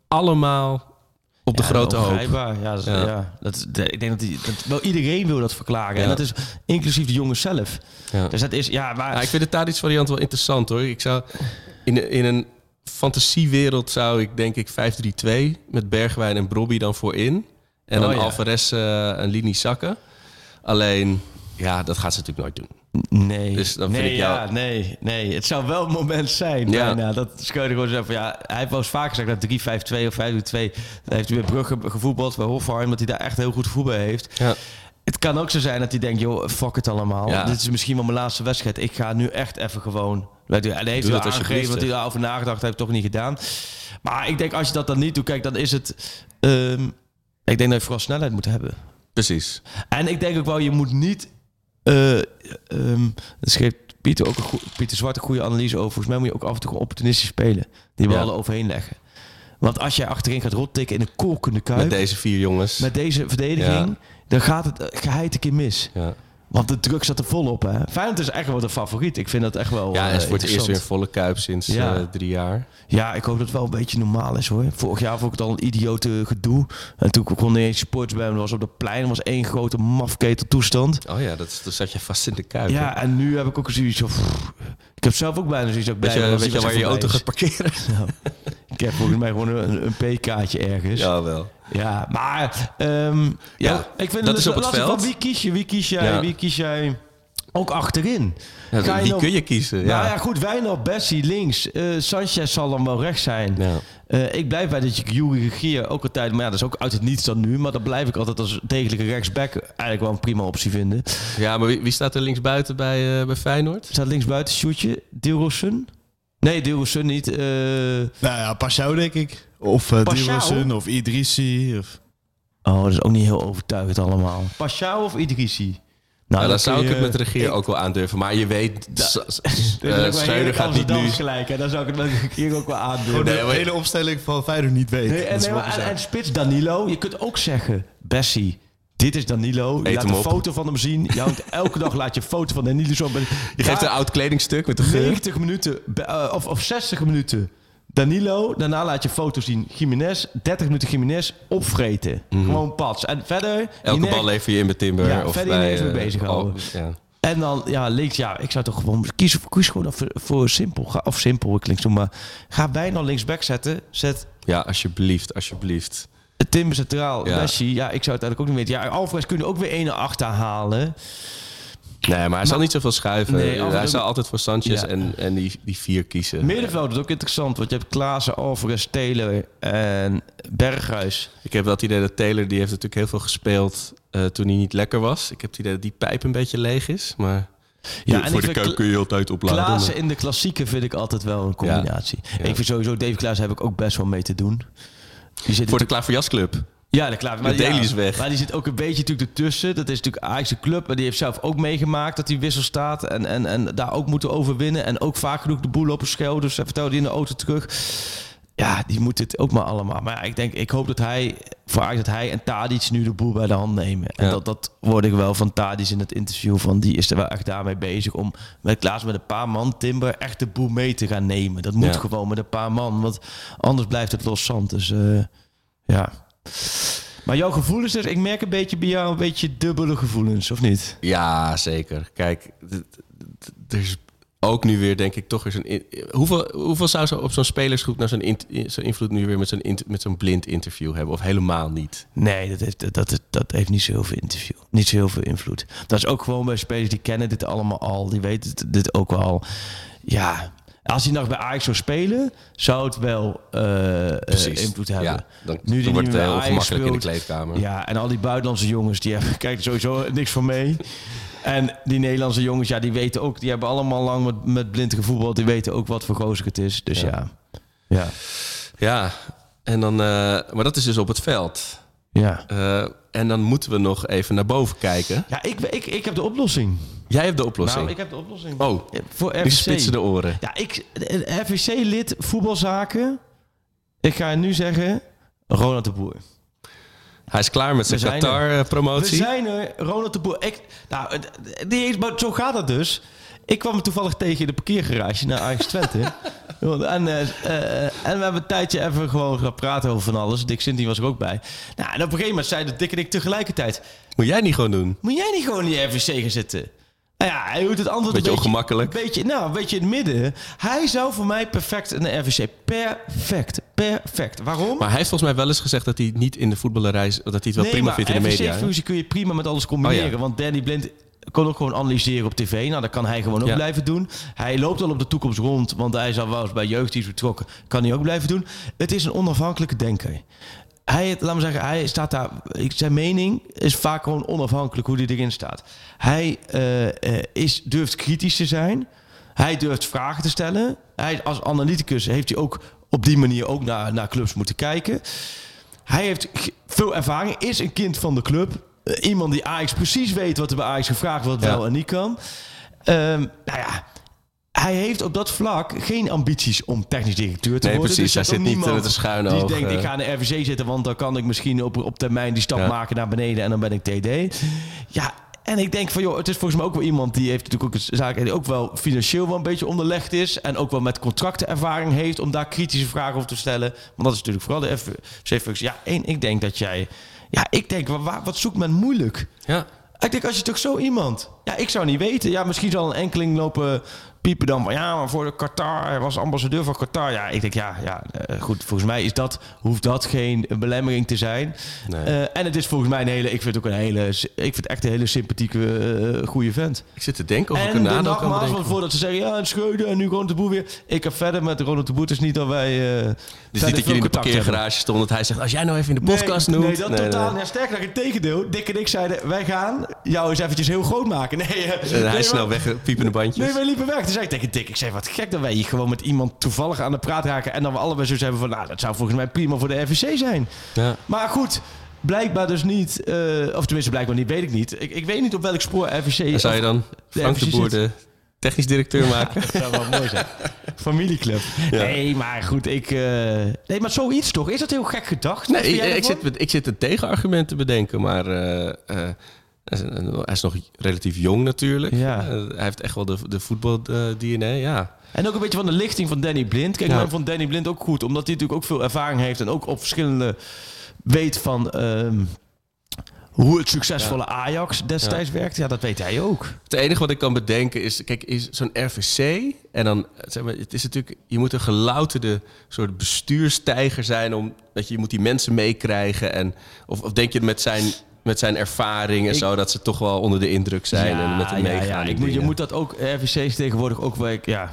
allemaal op de Ja, grote hoop? ongrijpbaar. Ja, dat, is- Ja. ja. dat, de- ik denk dat, die, dat wel iedereen wil dat verklaren. En dat is inclusief de jongens zelf. Dus dat is, ja, maar... Ja, ik vind de Tadic variant wel interessant hoor. Ik zou in, in een fantasiewereld zou ik denk ik 5-3-2 met Bergwijn en Brobby dan voorin. En dan Oh, ja. Alvarez eh, een linie zakken. Alleen, ja, dat gaat ze natuurlijk nooit doen. Nee, Dus dan vind nee, ik jou- ja, nee, nee. Het zou wel een moment zijn. Ja. Bijna, dat Schreuder gewoon zeggen van ja, hij heeft wel eens vaker gezegd dat 3-5-2 of 5-2. Daar heeft hij bij Brugge gevoetbald, bij Hofheim, dat hij daar echt heel goed voetbal heeft. Ja. Het kan ook zo zijn dat hij denkt, joh, fuck het allemaal. Ja. Dit is misschien wel mijn laatste wedstrijd. Ik ga nu echt even gewoon... En hij heeft dat aangegeven dat hij daarover nagedacht heeft, toch niet gedaan. Maar ik denk, als je dat dan niet doet, kijk, dan is het... ehm, ik denk dat je vooral snelheid moet hebben. Precies. En ik denk ook wel, je moet niet. eh ehm dat schreef Pieter ook een goe- Pieter Zwart een goede analyse over. Volgens mij moet je ook af en toe opportunistisch spelen. Die Ja. ballen overheen leggen. Want als jij achterin gaat rottikken in een kolkende kuip. Met Met, deze vier jongens. deze verdediging. Dan gaat het eh, geheid een keer mis. Ja, Want de druk zat er volop. Hè. Feyenoord is echt wel de favoriet. Ik vind dat echt wel. ja eh, en is voor het eerst weer volle kuip sinds Ja. eh, drie jaar. Ja, ik hoop dat het wel een beetje normaal is hoor. Vorig jaar vond ik het al een idiote gedoe. En toen kon niet eens supporters bij me. was op de plein was één grote mafketel toestand. Oh ja, dat, zat je vast in de kuip. Ja, en nu heb ik ook zoiets van... Ik heb zelf ook bijna zoiets dat ik Weet je, waar je auto gaat parkeren? Nou, ik heb volgens mij gewoon een, een P-kaartje ergens. Ja, Ja, maar... ehm, ja, ik vind dat het is op het lastig veld. Van wie kies je? Wie kies jij? Ja. Wie kies jij ook achterin? Ja, Ga je wie nou- kun je kiezen? Nou ja, Ja. goed. Wijnald, Bessie links. eh Sanchez zal dan wel rechts zijn. Ja. Eh, ik blijf bij dat je Jury Regier ook altijd... Maar ja, dat is ook uit het niets dan nu. Maar dan blijf ik altijd als degelijke rechtsback eigenlijk wel een prima optie vinden. ja, maar wie, wie staat er linksbuiten bij, eh, bij Feyenoord? Staat links buiten Sjoerdje. Dilrosun? Nee, Dilrosun niet. eh Nou ja, Pashao denk ik. Of uh? Dilrosun of Idrissi. Of... Oh, dat is ook niet heel overtuigend allemaal. Pashao of Idrissi? Nou, dan dan zou ik het met de regeer ook wel aandurven. Maar je weet, eh, Schreuder gaat niet nu... Gelijk. En dan zou ik het met de regeer ook wel. Gewoon Nee, de hele opstelling van Feyenoord niet weten. Nee, en, nee, maar- en, en spits Danilo. Je kunt ook zeggen Bessie, dit is Danilo. Je Eet laat een op. foto van hem zien. Je elke dag laat je een foto van Danilo zo. Je geeft een oud kledingstuk met de geur. 90 minuten eh, of, of 60 minuten Danilo. Daarna laat je foto zien. Jiménez, 30 minuten Jiménez opvreten. Gewoon pats. En verder... Mhm. Elke bal lever je in met Timber. Ja, of verder bij, eens mee eh, bezighouden. oh, ja. En dan, ja, links, ja, ik zou toch gewoon kiezen, kies gewoon voor, voor simpel. Ga, of simpel, klinkt zo, maar ga bijna linksback zetten. Zet ja, alsjeblieft, alsjeblieft. Timber centraal, Ja. Messi. Ja, ik zou het eigenlijk ook niet weten. Ja, Alvarez kun je ook weer 1 naar achter halen. Nee, maar hij zal niet zoveel schuiven. Nee, hij zal altijd voor Sanchez Ja. en, en die, die vier kiezen. Middenveld is ook interessant, want je hebt Klaassen, Alvarez, Taylor en Berghuis. Ik heb wel het idee dat Taylor, die heeft natuurlijk heel veel gespeeld eh, toen hij niet lekker was. Ik heb het idee dat die pijp een beetje leeg is. Maar Ja, voor en de vind kuip Kla- kun je altijd opladen. Klaassen in de klassieke vind ik altijd wel een combinatie. Ja. Ik vind sowieso, Dave Klaassen heb ik ook best wel mee te doen. Die zit Voor de Klaar voor Jas Club. Ja, de klaar. Maar, ja, is weg. Maar die zit ook een beetje natuurlijk ertussen. Dat is natuurlijk Ajax club. Maar die heeft zelf ook meegemaakt dat hij wissel staat. En, en, en daar ook moeten overwinnen. En ook vaak genoeg de boel op een schel. Dus hij vertelde die in de auto terug. Ja, die moet het ook maar allemaal. Maar ja, ik denk, ik hoop dat hij, voor Ajax, dat hij en Tadic nu de boel bij de hand nemen. En Ja. dat, dat hoorde ik wel van Tadic in het interview. Van die is er wel echt daarmee bezig om met Klaas met een paar man Timber echt de boel mee te gaan nemen. Dat moet Ja. gewoon met een paar man. Want anders blijft het los zand. Dus eh, ja. Maar jouw gevoelens, dus, ik merk een beetje bij jou een beetje dubbele gevoelens, of niet? Ja, zeker. Kijk, er is ook nu weer, denk ik, toch weer zo'n... in- Hoeveel, hoeveel zou zo op zo'n spelersgroep nou zo'n in- zo'n invloed nu weer met zo'n met zo'n blind interview hebben? Of helemaal niet? Nee, dat heeft, dat, dat, dat heeft niet zo heel veel interview. Niet zo heel veel invloed. Dat is ook gewoon bij spelers die kennen dit allemaal al. Die weten dit, dit ook wel. Ja, als hij nog bij Ajax zou spelen, zou het wel eh, eh, invloed hebben. Ja, dan, Nu die dan wordt het heel ongemakkelijk in de kleedkamer. Ja, en al die buitenlandse jongens, die hebben, kijk er sowieso niks van mee. En die Nederlandse jongens, ja, die weten ook, die hebben allemaal lang met, met blind gevoetbald. Die weten ook wat voor gozer het is. Dus ja, ja, Ja, en dan, eh, maar dat is dus op het veld. ja. Eh, en dan moeten we nog even naar boven kijken. Ja, ik, ik, ik heb de oplossing. Jij hebt de oplossing. Nou, ik heb de oplossing. Oh, voor nu RVC. spitsen de oren. Ja, ik, FVC-lid voetbalzaken. Ik ga nu zeggen, Ronald de Boer. Hij is klaar met zijn zijn We Qatar-promotie. zijn er, Ronald de Boer. Ik, nou, die maar zo gaat het dus. Ik kwam hem toevallig tegen in de parkeergarage naar Ajax Twente. en, eh, eh, en we hebben een tijdje even gewoon gaan praten over van alles. Dick Sinti was er ook bij. Nou, en op een gegeven moment zeiden Dick en ik tegelijkertijd... Moet jij niet gewoon doen? Moet jij niet gewoon in die RVC gaan zitten? Nou ja, hij doet het antwoord Beetje een ongemakkelijk. Beetje, nou, een beetje in het midden. Hij zou voor mij perfect in de RVC. Perfect. Perfect. Waarom? Maar hij heeft volgens mij wel eens gezegd dat hij niet in de voetballerij... is- dat hij het wel prima vindt in de media. hè? RVC-fusie kun je prima met alles combineren. Oh ja. Want Danny Blind kon ook gewoon analyseren op tv. Nou, dat kan hij gewoon ook Ja. blijven doen. Hij loopt al op de toekomst rond, want hij is al wel eens bij jeugdteams betrokken. Kan hij ook blijven doen. Het is een onafhankelijke denker. Hij, laat me zeggen, hij staat daar. Zijn mening is vaak gewoon onafhankelijk hoe hij erin staat. Hij eh, eh, is, durft kritisch te zijn. Hij durft vragen te stellen. Hij, als analyticus heeft hij ook op die manier ook naar, naar clubs moeten kijken. Hij heeft veel ervaring, is een kind van de club. Eh, iemand die Ajax precies weet wat er bij Ajax gevraagd wordt, Ja. wel en niet kan. Ehm, nou ja, hij heeft op dat vlak geen ambities om technisch directeur te Nee, worden. precies. Dus Hij zit niet schuine Die denkt, eh. ik ga in de RVC zitten, want dan kan ik misschien op, op termijn die stap Ja. maken naar beneden en dan ben ik TD. Ja, en ik denk van, joh, het is volgens mij ook wel iemand die heeft natuurlijk ook een zaak die ook wel financieel wel een beetje onderlegd is. En ook wel met contractenervaring heeft om daar kritische vragen over te stellen. Want dat is natuurlijk vooral de FC-functie. Ja, één, ik denk dat jij... Ja, ik denk, wa- wa- wat zoekt men moeilijk? Ja. Ik denk, als je toch zo iemand... Ja, ik zou niet weten. Ja, misschien zal een enkeling lopen piepen dan van... Ja, maar voor de Qatar, hij was ambassadeur van Qatar. Ja, ik denk, ja, ja eh, goed. Volgens mij is dat, hoeft dat geen belemmering te zijn. Nee. Eh, en het is volgens mij een hele... Ik vind het ook een hele... Ik vind het echt een hele sympathieke, eh, goede vent. Ik zit te denken of ik En een de nadeel kan bedenken. voordat ze zeggen... Ja, een Schreuder en nu Ronald de Boer weer. Ik heb verder met Ronald de Boer. Het is niet dat wij... Dus verder niet dat jullie in de hebben. parkeergarage stonden... dat hij zegt, als jij nou even in de podcast nee, noemt... Nee, dat totaal. Ja, sterker nog, het tegendeel. Dick en ik zeiden, wij gaan jou eens eventjes heel groot maken. Nee, eh, hij nee, is snel weg, piepende bandjes. Nee, wij liepen weg. Toen zei ik tegen Dick, ik zei, wat gek dat wij hier gewoon met iemand toevallig aan de praat raken. En dan we allebei zo hebben van, nou, dat zou volgens mij prima voor de RVC zijn. Ja. Maar goed, blijkbaar dus niet. eh, of tenminste, blijkbaar niet, weet ik niet. Ik, ik weet niet op welk spoor RVC... En zou je dan de Frank de Boer zit. de technisch directeur maken. Dat zou wel mooi zijn. Familieclub. Nee, maar goed, ik... eh, Nee, maar zoiets toch? Is dat heel gek gedacht? Nee, ik, ik, zit, ik zit een tegenargument te bedenken, maar eh, eh, hij, is, nog relatief jong natuurlijk. Ja. Hij heeft echt wel de, de voetbal-DNA, ja. En ook een beetje van de lichting van Danny Blind. Kijk, Ja. ik vond Danny Blind ook goed. Omdat hij natuurlijk ook veel ervaring heeft. En ook op verschillende weet van... ehm, hoe het succesvolle Ajax destijds werkt. Ja, dat weet hij ook. Het enige wat ik kan bedenken is, kijk, is zo'n RVC. En dan, zeg maar, het is natuurlijk, je moet een gelouterde soort bestuurstijger zijn om, dat je, je moet die mensen meekrijgen. En, of, of denk je met zijn, met zijn ervaring en Ik- zo, dat ze toch wel onder de indruk zijn en met hem ja, meegaan. ja. in Ik moet, je moet dat ook, RVC's tegenwoordig ook wel, ja,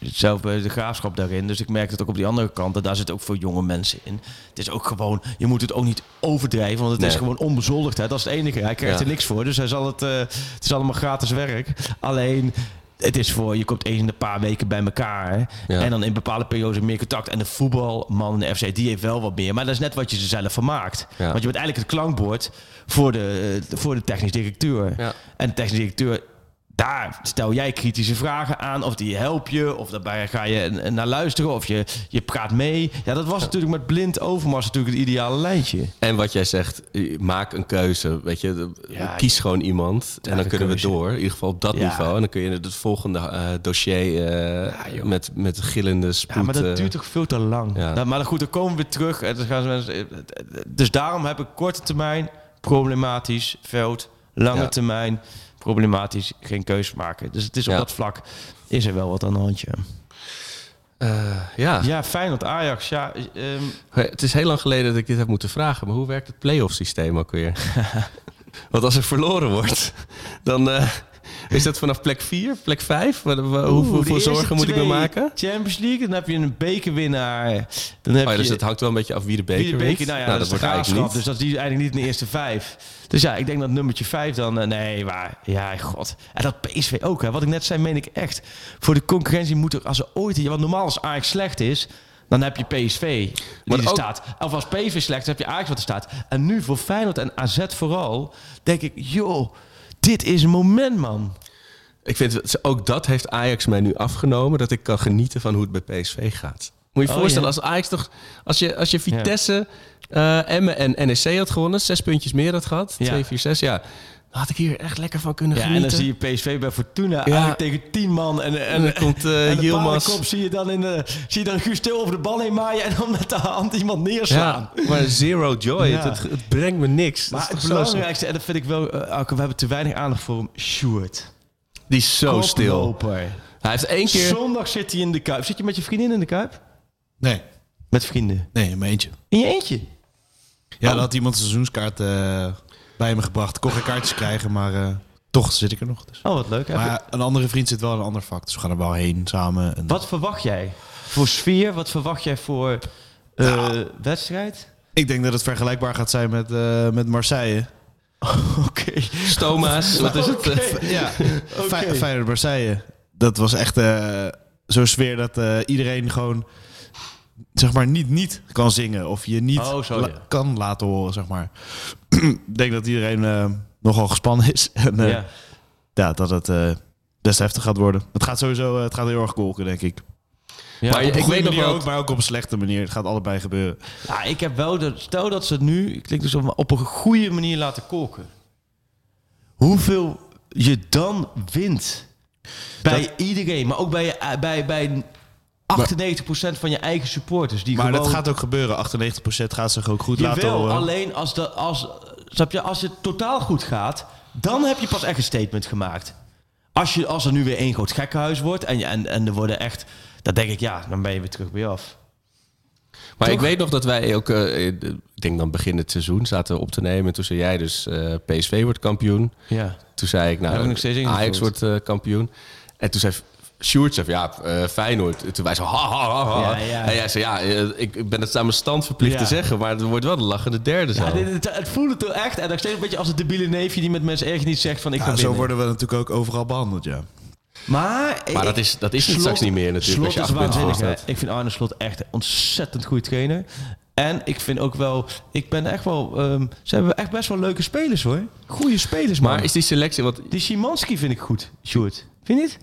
zelf bij de graafschap daarin. Dus ik merk het ook op die andere kant. En daar zit ook voor jonge mensen in. Het is ook gewoon, je moet het ook niet overdrijven. Want het Nee. is gewoon onbezoldigd. Hè? Dat is het enige. Hij krijgt Ja. er niks voor. Dus hij zal het, eh, het is allemaal gratis werk. Alleen... Het is voor, je komt eens in een paar weken bij elkaar. Ja. En dan in bepaalde periodes meer contact. En de voetbalman in de FC, die heeft wel wat meer. Maar dat is net wat je ze zelf vermaakt. Ja. Want je bent eigenlijk het klankbord voor de, voor de technisch directeur. Ja. En de technisch directeur, daar stel jij kritische vragen aan. Of die help je, of daarbij ga je naar luisteren. Of je, je praat mee. Ja, dat was natuurlijk met blind Overmars natuurlijk het ideale lijntje. En wat jij zegt, maak een keuze. Weet je, Ja, kies gewoon iemand en dan kunnen keuze. we door. In ieder geval op dat Ja. niveau. En dan kun je het volgende eh, dossier eh, met, met gillende spoed. Ja, maar dat eh, duurt toch veel te lang. ja. Nou, maar goed, dan komen we weer terug. En dan gaan ze mensen- Dus daarom heb ik korte termijn problematisch veld. Lange termijn problematisch geen keus maken. Dus het is op Ja. dat vlak is er wel wat aan de handje. eh, ja. Ja, Feyenoord, Ajax. Ja, ehm, Het is heel lang geleden dat ik dit heb moeten vragen. Maar hoe werkt het play-off systeem ook weer? Want als er verloren wordt, dan eh, is dat vanaf plek 4, plek 5? Oeh, Hoeveel zorgen moet ik me maken? Champions League, dan heb je een bekerwinnaar. Dan heb Oh ja, dus je het hangt wel een beetje af wie de beker wie de wint. beker. Nou ja, dat, is wordt eigenlijk niet. Dus dat is die eigenlijk niet in de eerste vijf. Dus ja, ik denk dat nummertje vijf dan... eh, nee, maar... Ja, god. En dat PSV ook, hè. Wat ik net zei, meen ik echt. Voor de concurrentie moet er... Als er ooit... Want normaal als Ajax slecht is... Dan heb je PSV die Maar er ook- staat. Of als PSV slecht is, heb je Ajax wat er staat. En nu voor Feyenoord en AZ vooral... Denk ik, joh... Dit is een moment, man. Ik vind, ook dat heeft Ajax mij nu afgenomen. Dat ik kan genieten van hoe het bij PSV gaat. Moet je je Oh, voorstellen, ja. als Ajax toch... Als je, als je Vitesse, eh Emmen en NEC had gewonnen... zes puntjes meer had gehad. Ja. 2, 4, 6, ja. Had ik hier echt lekker van kunnen Ja, en genieten. dan zie je PSV bij Fortuna eigenlijk tegen tien man. En, en, En dan komt eh en de Yilmaz. paardenkop zie je dan in de, zie je dan Guus over de bal heen maaien en dan met de hand iemand neerslaan. Ja, maar zero joy. Ja. Het, brengt me niks. Dat Maar is het belangrijkste, en dat vind ik wel, eh, we hebben te weinig aandacht voor hem, Sjoerd. Die is zo stil. Hij heeft één keer... Zondag zit hij in de Kuip. Zit je met je vriendin in de Kuip? Nee, Met vrienden. nee, in mijn eentje. In je eentje? Ja, Oh. dan had iemand een seizoenskaart eh, bij me gebracht. Ik kon geen kaartjes krijgen, maar eh, toch zit ik er nog. Dus. Oh, wat leuk. Je- Maar een andere vriend zit wel in een ander vak, dus we gaan er wel heen samen. En Wat verwacht jij voor sfeer? Wat verwacht jij voor eh, wedstrijd? Ik denk dat het vergelijkbaar gaat zijn met, eh, met Marseille. Oké. Stoma's, wat is het? Ja, Fe- Feyenoord Marseille. Dat was echt eh, zo'n sfeer dat iedereen gewoon zeg maar niet niet kan zingen of je niet Oh, zo, la- ja. kan laten horen, zeg maar. Ik denk dat iedereen eh, nogal gespannen is en eh, ja. Ja. dat het eh, best heftig gaat worden. Het gaat sowieso het gaat heel erg kolken, denk ik. Ja. Maar Op een ik weet nog manier ook, maar ook op een slechte manier. Het gaat allebei gebeuren. Ja, ik heb wel de. Stel dat ze het nu, ik klinkt dus op, op een goede manier laten koken. Hoeveel je dan wint bij iedereen, maar ook bij, bij, bij 98% van je eigen supporters. Die Maar gewoon, dat gaat ook gebeuren. 98% gaat zich ook goed laten Jawel, horen. alleen als, de, als, snap je, als het totaal goed gaat, dan heb je pas echt een statement gemaakt. Als, je, als er nu weer één groot gekkenhuis wordt en, je- en, en er worden echt, dan denk ik ja, dan ben je weer terug bij je af. Maar ik weet nog dat wij ook, eh, ik denk dan begin het seizoen, zaten op te nemen. Toen zei jij dus, eh, PSV wordt kampioen. Ja. Toen zei ik, Heb ik nou, nog steeds ingevuld. Ajax wordt eh, kampioen. En toen zei Sjoerd, zei, ja, eh, Feyenoord. En toen wij zo, ha, ha, ha, ha. Ja, ja. En jij zei, ja, eh, ik ik ben het aan mijn stand verplicht Ja. te zeggen. Maar het wordt wel de lachende derde zo. Ja, dit, het, het voelde toch echt. En nog steeds een beetje als het debiele neefje die met mensen ergens niet zegt van ik Ja, ga zo worden we natuurlijk ook overal behandeld, ja. Maar, Maar dat is- dat is het straks niet meer natuurlijk, als Slot je is waanzinnig. Ik vind Arne Slot echt een ontzettend goede trainer. En ik vind ook wel, ik ben echt wel, ehm, ze hebben echt best wel leuke spelers hoor. Goede spelers man. maar is die selectie, want Die Szymanski vind ik goed, Sjoerd. Vind je niet?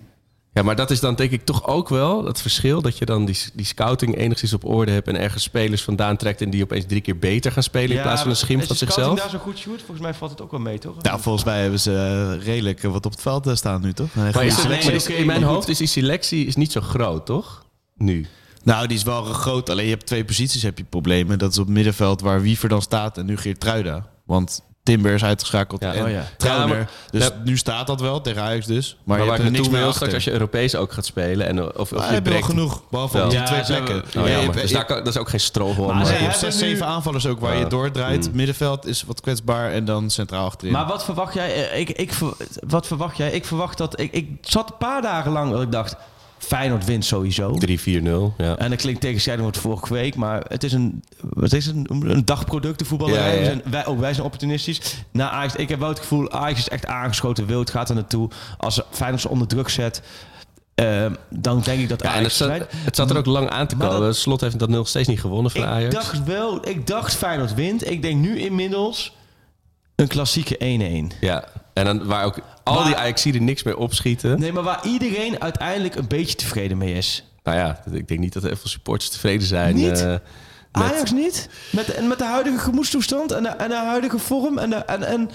Ja, maar dat is dan denk ik toch ook wel het verschil. Dat je dan die, die scouting enigszins op orde hebt... en ergens spelers vandaan trekt... en die opeens drie keer beter gaan spelen... in plaats van een schim van zichzelf. scouting daar zo goed, Sjoerd? Volgens mij valt het ook wel mee, toch? Nou, volgens mij hebben ze eh, redelijk eh, wat op het veld eh, staan nu, toch? Maar is- in mijn hoofd is die selectie is niet zo groot, toch? Nu. Nou, die is wel groot. Alleen je hebt twee posities heb je problemen. Dat is op het middenveld waar Wiever dan staat en nu Geert Truida. Want Timber is uitgeschakeld Ja. en Oh ja. Trauner. Ja, maar- dus Ja. nu staat dat wel tegen Ajax dus. Maar, Maar je waar hebt ik er niks meer wil straks als je Europees ook gaat spelen... En, of, of je je hebt wel genoeg, behalve die Ja, twee plekken. Oh, dus daar kan, dat is ook geen strohalm. Maar ze je hebben zes, nu- zeven aanvallers ook waar Ja. je doordraait. Middenveld is wat kwetsbaar en dan centraal achterin. Maar wat verwacht jij? Eh, Ik, ik, wat verwacht jij? Ik verwacht dat... Ik, ik zat een paar dagen lang dat ik dacht... Feyenoord wint sowieso. 3-4-0, ja. En dat klinkt tegenstrijdig met vorige week, maar het is een, wat is het? een, een dagproduct, de voetballerij. Ja, ja. We zijn, wij, ook wij zijn opportunistisch. Na Ajax, ik heb wel het gevoel, Ajax is echt aangeschoten wild, gaat er naartoe. Als Feyenoord ze onder druk zet, eh, dan denk ik dat Ja, en het Ajax... zat, het er ook lang aan te komen. dat- Slot heeft dat nog steeds niet gewonnen van ik Ajax. dacht wel, ik dacht Feyenoord wint. Ik denk nu inmiddels een klassieke 1-1. Ja, en dan waar ook al Maar- die Ajaxiden niks meer opschieten. Nee, maar waar iedereen uiteindelijk een beetje tevreden mee is. Nou ja, ik denk niet dat er veel supporters tevreden zijn. Niet? eh, met- Ajax niet? Met, en met de huidige gemoedstoestand en de, en de huidige vorm en... De, en, en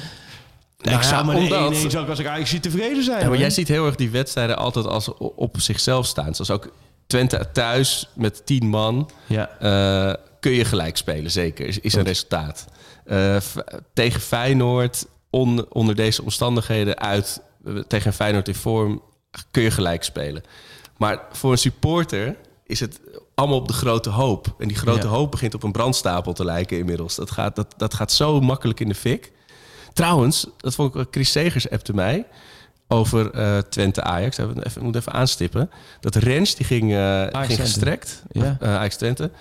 Nou ik zou ja, maar omdat- 1-1 zou ik als ik Ajax zie tevreden zijn. Ja, maar jij ziet heel erg die wedstrijden altijd als op zichzelf staan. Zoals ook Twente thuis met tien man. Ja. eh, kun je gelijk spelen, zeker. Is, is een resultaat. Eh, tegen Feyenoord, on- onder deze omstandigheden uit... eh, tegen een Feyenoord in vorm, kun je gelijk spelen. Maar voor een supporter is het allemaal op de grote hoop. En die grote Ja. hoop begint op een brandstapel te lijken inmiddels. Dat gaat, dat, dat gaat zo makkelijk in de fik. Trouwens, dat vond ik Chris Segers appte mij over eh, Twente Ajax. Ik moet even, moet even aanstippen. Dat Rens die ging, eh, ging gestrekt. Ja. Eh, Ajax Twente.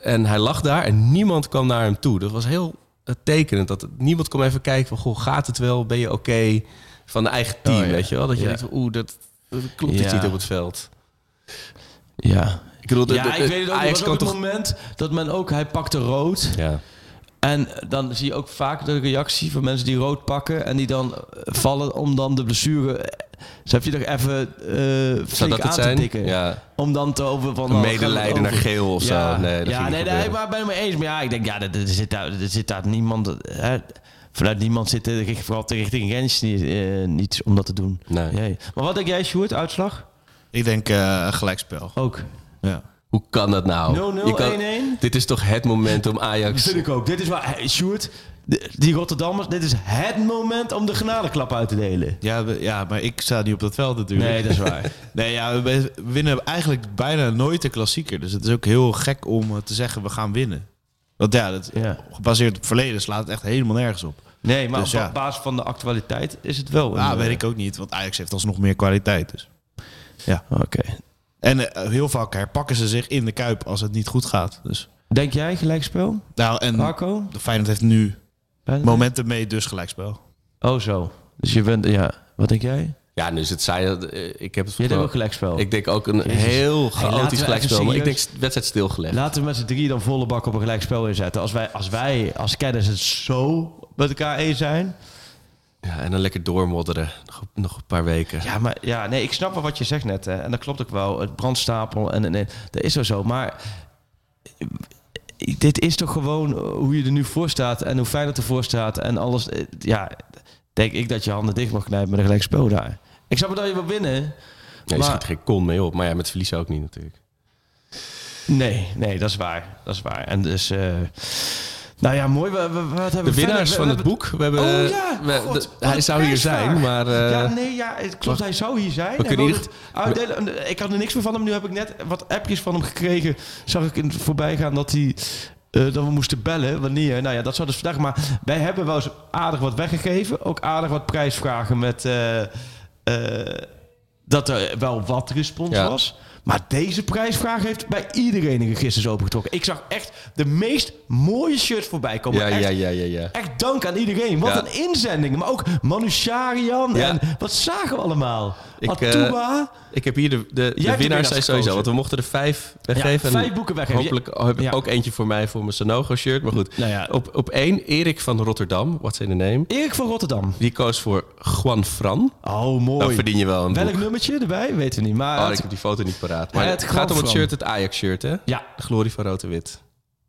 En hij lag daar en niemand kwam naar hem toe. Dat was heel tekenend. Dat niemand kwam even kijken van... Goh, gaat het wel? Ben je oké? Van de eigen team, Oh, ja. weet je wel? Dat je denkt oeh, dat, dat klopt iets niet op het veld. Ja. Ik bedoel, de, ja, de- ik weet het ook. Was ook het toch... moment dat men ook... Hij pakte rood. Ja. En dan zie je ook vaak de reactie van mensen die rood pakken... en die dan vallen om dan de blessure... Zo heb je nog even eh flink dat het aan zijn? te tikken. Ja. Om dan te over van... Een oh, medelijden naar geel of ja. zo. Nee, dat ja, nee, nee, maar ben ik me eens. Maar ja, ik denk, ja, er, er zit, daar, er zit daar niemand... Hè, vanuit niemand zit er vooral richting Rens niet, eh, niet om dat te doen. Nee. Jee. Maar wat denk jij, Sjoerd, uitslag? Ik denk eh, een gelijkspel. Ook. Ja. Hoe kan dat nou? 0-0, Je kan- 1-1? Dit is toch het moment om Ajax... Dat vind ik ook. Dit is waar, hey, Sjoerd, die Rotterdammers, dit is het moment om de genadeklap uit te delen. Ja, we- ja, maar ik sta niet op dat veld natuurlijk. Nee, dat is waar. Nee, ja, we winnen eigenlijk bijna nooit de klassieker. Dus het is ook heel gek om eh, te zeggen we gaan winnen. Want ja, dat, Ja. gebaseerd op het verleden slaat het echt helemaal nergens op. Nee, maar Dus op ja. basis van de actualiteit is het wel. Ja, een, weet eh, ik ook niet, want Ajax heeft alsnog meer kwaliteit. Dus. Oké. En eh, heel vaak herpakken ze zich in de kuip als het niet goed gaat. Dus. Denk jij gelijkspel? Nou, en Marco? de Feyenoord heeft nu momenten mee, dus gelijkspel. Oh, zo. Dus je bent, ja. Wat denk jij? Ja, dus het zei... eh, Ik heb het Jij denkt ook gelijkspel. Ik denk ook een Jezus. heel Hey, chaotisch even gelijkspel. Maar ik denk serieus- wedstrijd stilgelegd. Laten we met z'n drieën dan volle bak op een gelijkspel inzetten. Als wij als, wij, als kenners het zo met elkaar eens zijn. Ja, en dan lekker doormodderen. Nog, nog een paar weken. Ja, maar ja, nee, ik snap wel wat je zegt net. Hè. En dat klopt ook wel. Het brandstapel en, en, en dat is wel zo. Maar dit is toch gewoon hoe je er nu voor staat en hoe fijn het ervoor staat en alles. Eh, Ja, denk ik dat je handen dicht mag knijpen met een gelijkspel daar. Ik wel dat je wil winnen. Je maar- schiet geen kon mee op. Maar ja, met verliezen ook niet natuurlijk. Nee, nee, dat is waar. Dat is waar. En dus, eh, nou ja, mooi. We, we, wat hebben De winnaars van het boek. We hebben, Oh ja, we- God, de- wat hij zou hier zijn, maar... eh, ja, nee, ja, het klopt. Hij zou hier zijn. We kunnen het uitdelen. Ik had er niks meer van hem. Nu heb ik net wat appjes van hem gekregen. Zag ik in het voorbij gaan dat hij... eh, dat we moesten bellen. Wanneer? Nou ja, dat zou dus vandaag. Maar wij hebben wel eens aardig wat weggegeven. Ook aardig wat prijsvragen met... eh, eh, dat er wel wat respons Ja. was. Maar deze prijsvraag heeft bij iedereen een register opengetrokken. Ik zag echt de meest mooie shirts voorbij komen. Ja, echt, ja, ja, ja, ja. echt dank aan iedereen. Wat Ja. een inzending. Maar ook Manu Sharian. En wat zagen we allemaal? Ik, eh. Ik heb hier de, de, de de winnaars zijn sowieso. Want we mochten er vijf weggeven. Ja, vijf boeken weggeven. Hopelijk heb ik Ja. ook eentje voor mij voor mijn Sanogo shirt. Maar goed, Nou ja. op, op één Erik van Rotterdam. What's in the name? Erik van Rotterdam. Die koos voor Juan Fran. Oh, mooi. Dan verdien je wel een Welk boek. nummertje erbij? Weten we niet. Maar Oh, het- ik heb die foto niet paraat. Maar het, het gaat om het shirt, het Ajax-shirt, hè? ja, De glorie van rood en wit.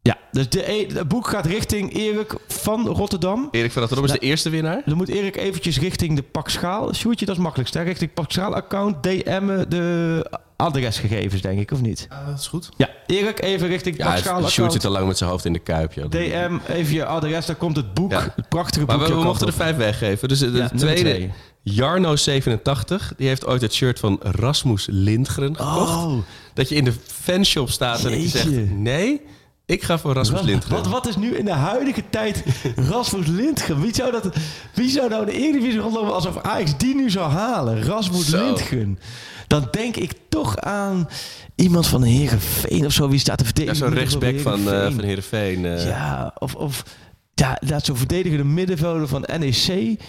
Ja, dus de, e- het boek gaat richting Erik van Rotterdam. Erik van Rotterdam is de eerste winnaar. Dan moet Erik eventjes richting de Pak Schaal. Sjoerdje, dat is makkelijkst. Hè? Richting Pak Schaal account DM'en de adresgegevens, denk ik, of niet? dat is goed. Ja, Erik even richting Ja, Pak het Schaal Sjoerd zit al lang met zijn hoofd in de kuip, joh. DM, even je adres, daar komt het boek. Ja. Het prachtige boek. Maar we, mochten er vijf weggeven. Dus de, de Ja, tweede, twee. Jarno87, die heeft ooit het shirt van Rasmus Lindgren gekocht. Oh, Dat je in de fanshop staat en dat je zegt... Nee, ik ga voor Rasmus Lindgren. wat, wat is nu in de huidige tijd Rasmus Lindgren? Wie zou, dat, wie zou nou de Eredivisie rondlopen alsof Ajax die nu zou halen? Rasmus Zo. Lindgren. Dan denk ik toch aan iemand van Herenveen of zo. Wie staat te Ja, verdedigen? zo'n rechtsback van, eh Heerenveen. van Heerenveen. eh. Ja, of, of ja, dat zo'n verdedigende middenvelder van NEC.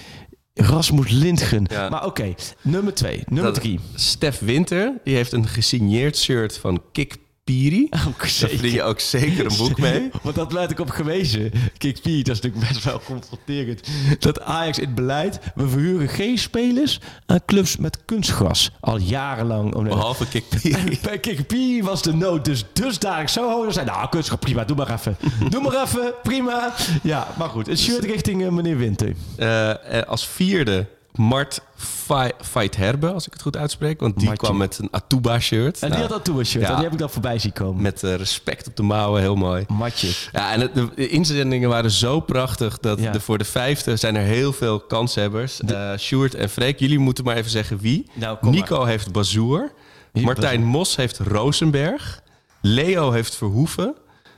Rasmus Lindgren. Ja. Maar oké, nummer twee. Nummer Dat- drie. Stef Winter, die heeft een gesigneerd shirt van Kik Piri. Ook Daar verdien je ook zeker een boek mee. Want dat werd ik op gewezen. Kijk, Piet, dat is natuurlijk best wel confronterend. Dat Ajax in het beleid, we verhuren geen spelers aan clubs met kunstgras. Al jarenlang. Oh. Behalve Kik Piri. Bij Kikpie was de nood dus dusdanig zo hoog. Zei, nou, kunstgras, prima, doe maar even. doe maar even, prima. Ja, maar goed. Het shirt richting eh, meneer Winter. Eh, eh, als vierde Mart Fi- Fight Herbe, als ik het goed uitspreek. Want die Martje. kwam met een Atuba-shirt. En die Nou, had dat toe shirt. ja. en Die heb ik dan voorbij zien komen. Met eh, respect op de mouwen, heel mooi. Matje. Ja, en het- de, de inzendingen waren zo prachtig dat Ja. de, voor de vijfde zijn er heel veel kanshebbers. Eh Sjoerd en Freek, jullie moeten maar even zeggen wie. Nou, Nico heeft Bazoer. Martijn Mos heeft Rosenberg. Leo heeft Verhoeven.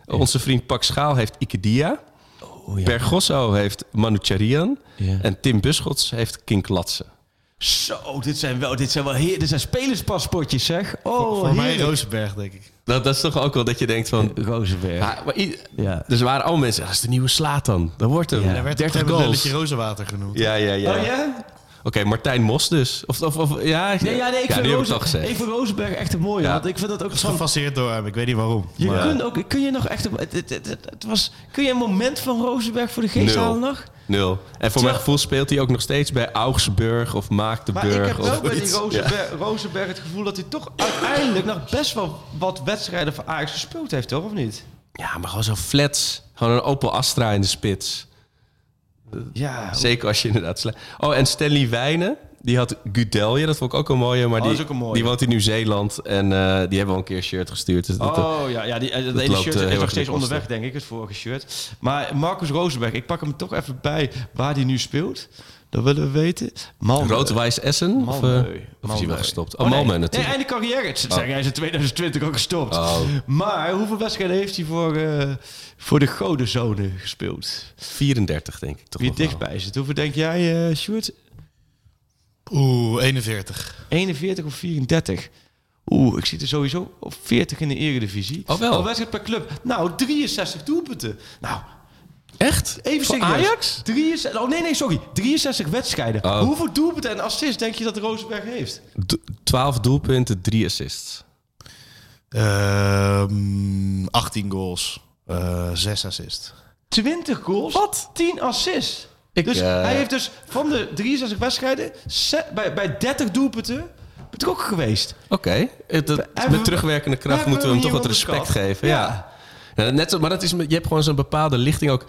Onze vriend Pak Schaal heeft Ikedia. Oh, ja. Heeft Manu Charian. Ja. En Tim Buschots heeft Kink Latsen. Zo, dit zijn wel, dit zijn wel heer, dit zijn spelerspaspoortjes, zeg. Oh, Voor mij heerlijk. Rozenberg, denk ik. Dat, dat is toch ook wel dat je denkt van... Rozenberg. Ja, maar Ja. Dus er waren allemaal mensen, dat is de nieuwe Slatan. Dat wordt hem. Ja. Daar werd 30 een goals. lulletje rozenwater genoemd. Ja, ja, ja. Oh ja? Oké, Martijn Mos dus. Of, of, of ja, Nee, ja, nee, ik ja, vind, ik Rozen- al gezegd. ik vind Rozenberg echt een mooie. Ja. Want ik vind dat ook Ik was van... gefascineerd door hem, ik weet niet waarom. Je Maar- kunt ook, kun je nog echt... een- Het, het, het, het was, kun je een moment van Rozenberg voor de geest Nul. halen nog? Nul. En voor mijn gevoel speelt hij ook nog steeds bij Augsburg of Maar Maagdenburg. ik heb wel of bij die Rozenberg het gevoel dat hij toch uiteindelijk nog best wel wat wedstrijden voor Ajax gespeeld heeft, toch? Of niet? Ja, maar gewoon zo flats. Gewoon een Opel Astra in de spits. Ja. Zeker als je inderdaad... sle- Oh, en Stanley Wijnen, die had Gudelje. Dat vond ik ook een mooie. Maar Oh, die, dat is ook een mooie. die woont in Nieuw-Zeeland. En eh, die hebben al een keer een shirt gestuurd. Dus dat, Oh ja, ja die, dat ene loopt, shirt eh, is nog steeds de onderweg, denk ik, het vorige shirt. Maar Marcus Rozenberg, ik pak hem toch even bij waar hij nu speelt. Dat willen we weten. Malmö. Rood-Wijs Essen? Of, Malmö. eh, of is hij wel gestopt? Oh, Oh, nee. Malmö Nee, natuurlijk. einde carrière. Het zeg, hij is in 2020 ook gestopt. Oh. Maar hoeveel wedstrijden heeft hij voor, eh, voor de Godenzone gespeeld? 34, denk ik toch Wie dichtbij zit. Hoeveel denk jij, eh Sjoerd? Oeh, 41. 41 of 34? Oeh, ik zit er sowieso op 40 in de eredivisie. Oh, wel? Een wedstrijd per club. Nou, 63 doelpunten. Nou, Echt? even Voor serieus. Ajax? 63, oh nee, nee, sorry. 63 wedstrijden. Oh. Hoeveel doelpunten en assists denk je dat Rozenberg heeft? D- 12 doelpunten, 3 assists. Ehm 18 goals. eh 6 assists. 20 goals. Wat? 10 assists. Ik, dus eh, hij heeft dus van de 63 wedstrijden bij, bij 30 doelpunten betrokken geweest. Oké, Het- dat- hebben met we- terugwerkende kracht moeten we hem toch wat respect geven. Ja. Ja. Ja, net, zo- maar dat is, je hebt gewoon zo'n bepaalde lichting ook.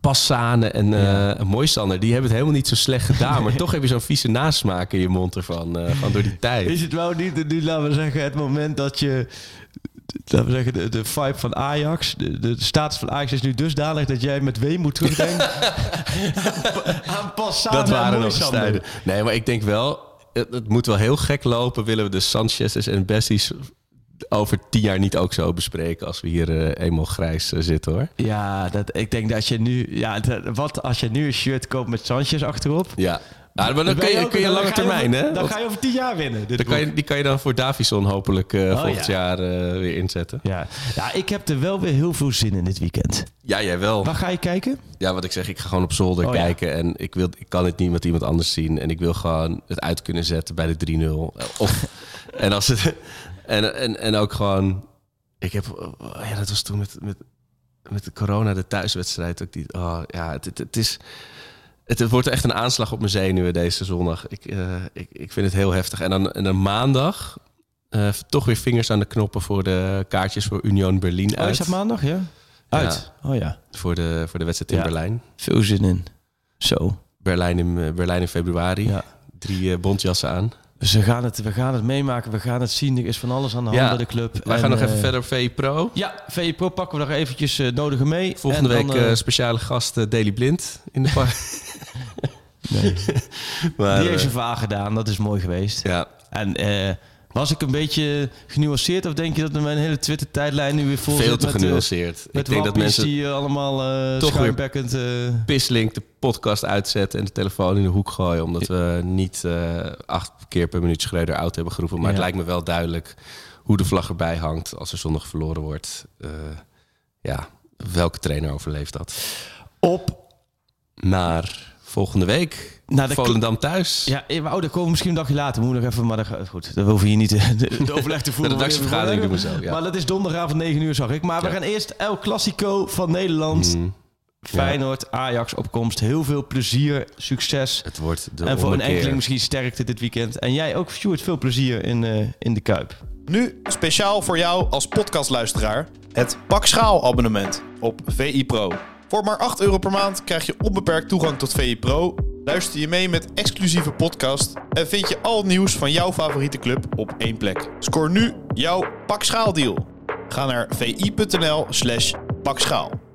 Passane en eh Moisander, die hebben het helemaal niet zo slecht gedaan. Maar toch heb je zo'n vieze nasmaak in je mond ervan. eh van door die tijd. Is het wel niet, nu, laten we zeggen, het moment dat je... Laten we zeggen, de, de vibe van Ajax, de, de status van Ajax is nu dusdanig dat jij met weemoed terugdenkt aan Passane dat waren en nog tijden. Nee, maar ik denk wel, het, het moet wel heel gek lopen. Willen we de Sanchez's en Bessies over tien jaar niet ook zo bespreken als we hier eh, eenmaal grijs eh, zitten hoor. Ja, dat, ik denk dat je nu... Ja, dat- wat als je nu een shirt koopt met Sanchez achterop? Ja, maar dan kun je, ook- kun je lange termijn, hè? Dan ga je over tien jaar winnen. dit dan kan je, die kan je dan voor Davison hopelijk eh, Oh, volgend ja. jaar eh, weer inzetten. Ja. ja, ik heb er wel weer heel veel zin in dit weekend. Ja, jij wel. Waar ga je kijken? Ja, wat ik zeg, ik ga gewoon op zolder Oh, ja. kijken. En ik, wil, ik kan het niet met iemand anders zien. En ik wil gewoon het uit kunnen zetten bij de 3-0. Of, en, als het, en, en, en ook gewoon... Ik heb... Ja, dat was toen met, met, met de corona, de thuiswedstrijd. Ook die, oh, ja, het, het, het is... Het, het wordt echt een aanslag op mijn zenuwen deze zondag. Ik, eh, ik, ik vind het heel heftig. En dan, en dan maandag... eh, toch weer vingers aan de knoppen voor de kaartjes voor Union Berlin Oh, uit. is dat maandag, ja? Uit. Oh ja. Voor de, voor de wedstrijd in Ja. Berlijn. Veel zin in. Zo. Berlijn in, eh, Berlijn in februari. Ja. Drie bontjassen aan. Dus we gaan, het, we gaan het meemaken, we gaan het zien. Er is van alles aan de hand Ja, bij de club. Wij En, gaan nog eh, even verder op VI Pro. Ja, VE Pro pakken we nog eventjes eh nodige mee. Volgende En week eh, eh, speciale gast eh, Daily Blind in de park. nee. maar, Die heeft eh, zijn vaag gedaan, dat is mooi geweest. ja, En eh, was ik een beetje genuanceerd of denk je dat mijn hele Twitter-tijdlijn nu weer vol veel te met, eh, genuanceerd. met ik denk dat mensen die eh, allemaal eh toch weer- eh, Pisslink de podcast uitzetten en de telefoon in de hoek gooien. Omdat we niet acht keer per minuut Schreuder oud hebben geroepen. Maar het lijkt me wel duidelijk hoe de vlag erbij hangt als er zondag verloren wordt. Ja, welke trainer overleeft dat? op Naar volgende week. Naar de Volendam thuis. Ja, eh, maar oh, dat komen we misschien een dagje later. We moeten nog even, maar dat, gaat- goed, dat hoeven hier niet eh, de, de overleg te voeren. De redactievergadering doen we zo, ja. Maar dat is donderdagavond 9 uur, zag ik. Maar we Ja. gaan eerst El Clasico van Nederland. Mm, Feyenoord, Ajax opkomst. Heel veel plezier, succes. het wordt de en voor een enkeling misschien sterkte dit weekend. En jij ook, Stuart, veel plezier in, eh, in de Kuip. Nu speciaal voor jou als podcastluisteraar het Pak Schaal abonnement op VI Pro. Voor maar 8 euro per maand krijg je onbeperkt toegang tot VI Pro. Luister je mee met exclusieve podcast en vind je al het nieuws van jouw favoriete club op één plek. Scoor nu jouw Pak Schaal deal. Ga naar vi.nl slash pakschaal.